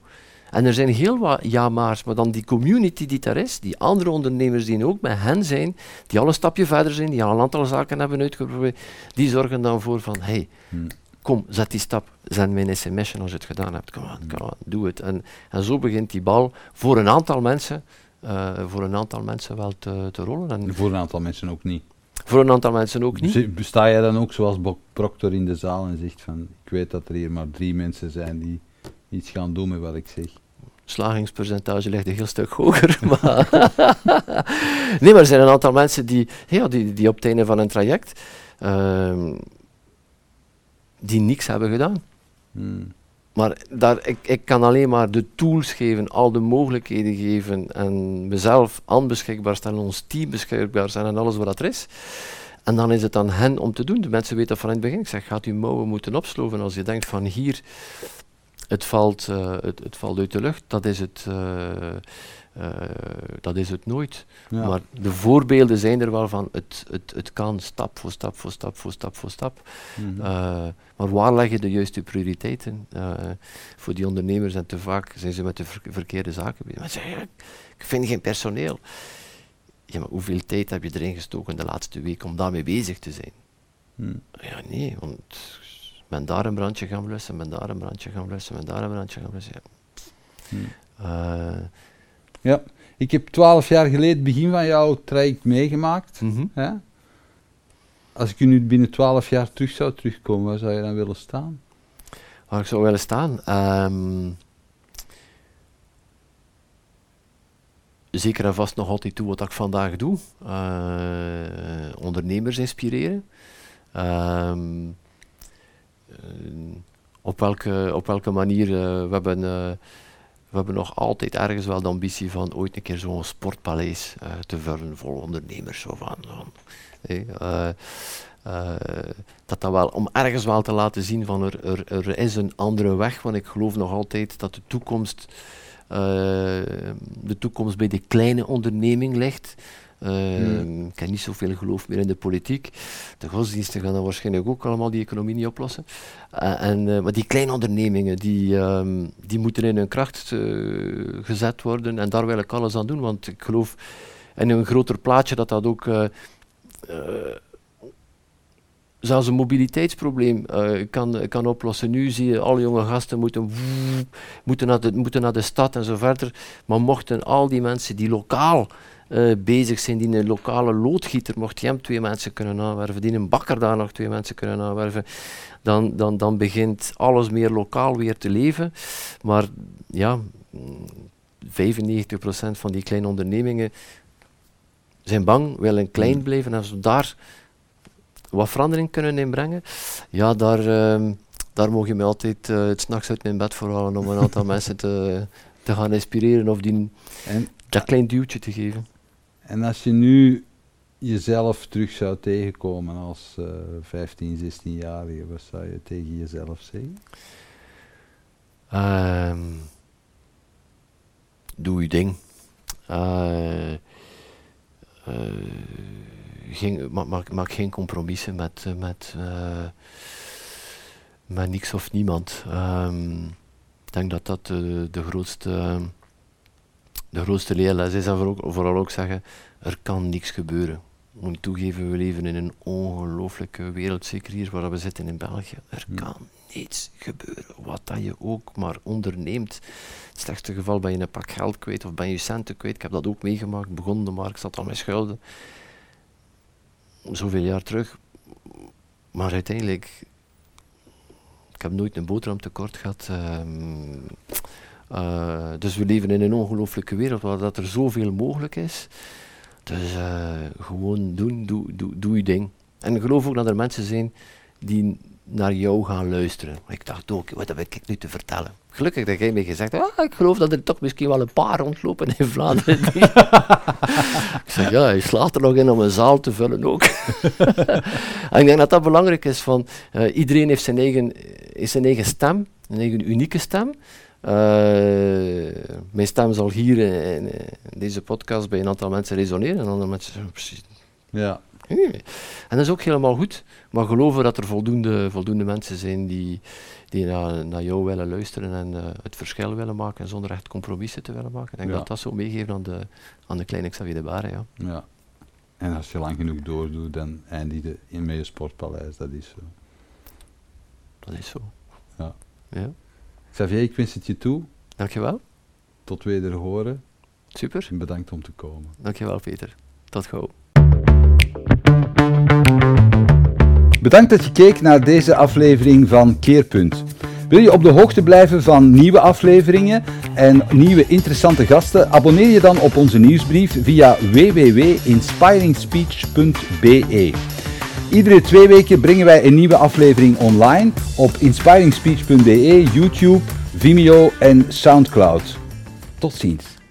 En er zijn heel wat ja-maars, maar dan die community die daar is, die andere ondernemers die ook met hen zijn, die al een stapje verder zijn, die al een aantal zaken hebben uitgeprobeerd, die zorgen dan voor van, hey, hmm. kom, zet die stap, zend mij een sms'je als je het gedaan hebt, kom aan, kom aan, doe het. En, en zo begint die bal voor een aantal mensen, uh, voor een aantal mensen wel te, te rollen. En voor een aantal mensen ook niet. Voor een aantal mensen ook niet. Besta jij dan ook zoals Proctor in de zaal en zegt van, ik weet dat er hier maar drie mensen zijn die iets gaan doen met wat ik zeg? slagingspercentage ligt een heel stuk hoger. Maar nee, maar er zijn een aantal mensen die, ja, die, die op het einde van een traject uh, die niks hebben gedaan. Hmm. Maar daar, ik, ik kan alleen maar de tools geven, al de mogelijkheden geven en mezelf aan beschikbaar stellen, ons team beschikbaar stellen en alles wat er is. En dan is het aan hen om te doen. De mensen weten dat van het begin. Ik zeg, gaat uw mouwen moeten opsloven als je denkt van hier, het valt, uh, het, het, valt uit de lucht. Dat is het, uh, uh, dat is het nooit. Ja. Maar de voorbeelden zijn er wel van, het, het, het kan stap voor stap voor stap voor stap voor stap. Mm -hmm. maar waar leg je de juiste prioriteiten? voor die ondernemers en te vaak zijn ze met de ver verkeerde zaken bezig. Maar ik vind geen personeel. Ja, maar hoeveel tijd heb je erin gestoken de laatste week om daarmee bezig te zijn? Hmm. Ja, nee, want men daar een brandje gaan blussen, men daar een brandje gaan blussen, men daar een brandje gaan blussen. Ja. Hmm. Ja, ik heb twaalf jaar geleden het begin van jouw traject meegemaakt. Mm -hmm. hè? Als ik nu binnen twaalf jaar terug zou terugkomen, waar zou je dan willen staan? Waar ik zou willen staan? Um, zeker en vast nog altijd toe wat ik vandaag doe. Uh, ondernemers inspireren. Uh, uh, op, welke, op welke manier, we, hebben, we hebben nog altijd ergens wel de ambitie van ooit een keer zo'n sportpaleis te vullen vol ondernemers. Zo van, dat dat wel, om ergens wel te laten zien van er, er, er is een andere weg, want ik geloof nog altijd dat de toekomst de toekomst bij de kleine onderneming ligt. Hmm. Ik heb niet zoveel geloof meer in de politiek. De godsdiensten gaan dan waarschijnlijk ook allemaal die economie niet oplossen. Uh, en, maar die kleine ondernemingen, die, um, die moeten in hun kracht gezet worden. En daar wil ik alles aan doen, want ik geloof in een groter plaatje dat dat ook zelfs een mobiliteitsprobleem kan, kan oplossen. Nu zie je alle jonge gasten moeten, moeten, naar de, moeten naar de stad en zo verder. Maar mochten al die mensen die lokaal uh, bezig zijn, die een lokale loodgieter, mocht hij hem twee mensen kunnen aanwerven, die een bakker daar nog twee mensen kunnen aanwerven, dan, dan, dan begint alles meer lokaal weer te leven. Maar ja, 95% van die kleine ondernemingen zijn bang, willen klein hmm. blijven en als we daar wat verandering kunnen inbrengen, ja, daar, uh, daar mogen je mij altijd uh, het s'nachts uit mijn bed voor halen om een aantal mensen te, te gaan inspireren of die, en, dat klein duwtje te geven. En als je nu jezelf terug zou tegenkomen als uh, 15, 16-jarige, wat zou je tegen jezelf zeggen? Um, doe je ding. Uh, geen, maak, maak geen compromissen met, eh, met, met niks of niemand. Um, ik denk dat dat de grootste, de grootste leerles is. En vooral ook, vooral ook zeggen, er kan niks gebeuren. Ik moet toegeven, we leven in een ongelooflijke wereld, zeker hier waar we zitten in België. Er kan niets gebeuren, wat dat je ook maar onderneemt. Het slechtste geval ben je een pak geld kwijt of ben je centen kwijt. Ik heb dat ook meegemaakt, begon de markt, zat al mijn schulden zoveel jaar terug. Maar uiteindelijk, ik heb nooit een boterham tekort gehad. Um, uh, dus we leven in een ongelooflijke wereld waar dat er zoveel mogelijk is. Dus uh, gewoon doen, doe, doe, doe je ding. En geloof ook dat er mensen zijn die naar jou gaan luisteren. Ik dacht ook, wat heb ik nu te vertellen? Gelukkig dat jij mij gezegd ah, ik geloof dat er toch misschien wel een paar rondlopen in Vlaanderen. ik zeg, ja, je slaat er nog in om een zaal te vullen ook. en ik denk dat dat belangrijk is, van uh, iedereen heeft zijn eigen, heeft zijn eigen stem, een eigen unieke stem. Uh, mijn stem zal hier in, in, deze podcast bij een aantal mensen resoneren en andere mensen zeggen precies. Ja. En dat is ook helemaal goed, maar geloven dat er voldoende, voldoende mensen zijn die, die naar, naar jou willen luisteren en uh, het verschil willen maken zonder echt compromissen te willen maken. Ik denk ja. dat dat zo meegeven aan de, aan de kleine Xavier de Bare. Ja. ja. En als je lang genoeg doordoet, dan eindig je in je sportpaleis. Dat is zo. Dat is zo. Ja. ja. Xavier, ik wens het je toe. Dankjewel. Tot weder horen. Super. En bedankt om te komen. Dankjewel, Peter. Tot gauw. Bedankt dat je keek naar deze aflevering van Keerpunt. Wil je op de hoogte blijven van nieuwe afleveringen en nieuwe interessante gasten? Abonneer je dan op onze nieuwsbrief via www.inspiringspeech.be. Iedere twee weken brengen wij een nieuwe aflevering online op inspiringspeech.be, YouTube, Vimeo en Soundcloud. Tot ziens.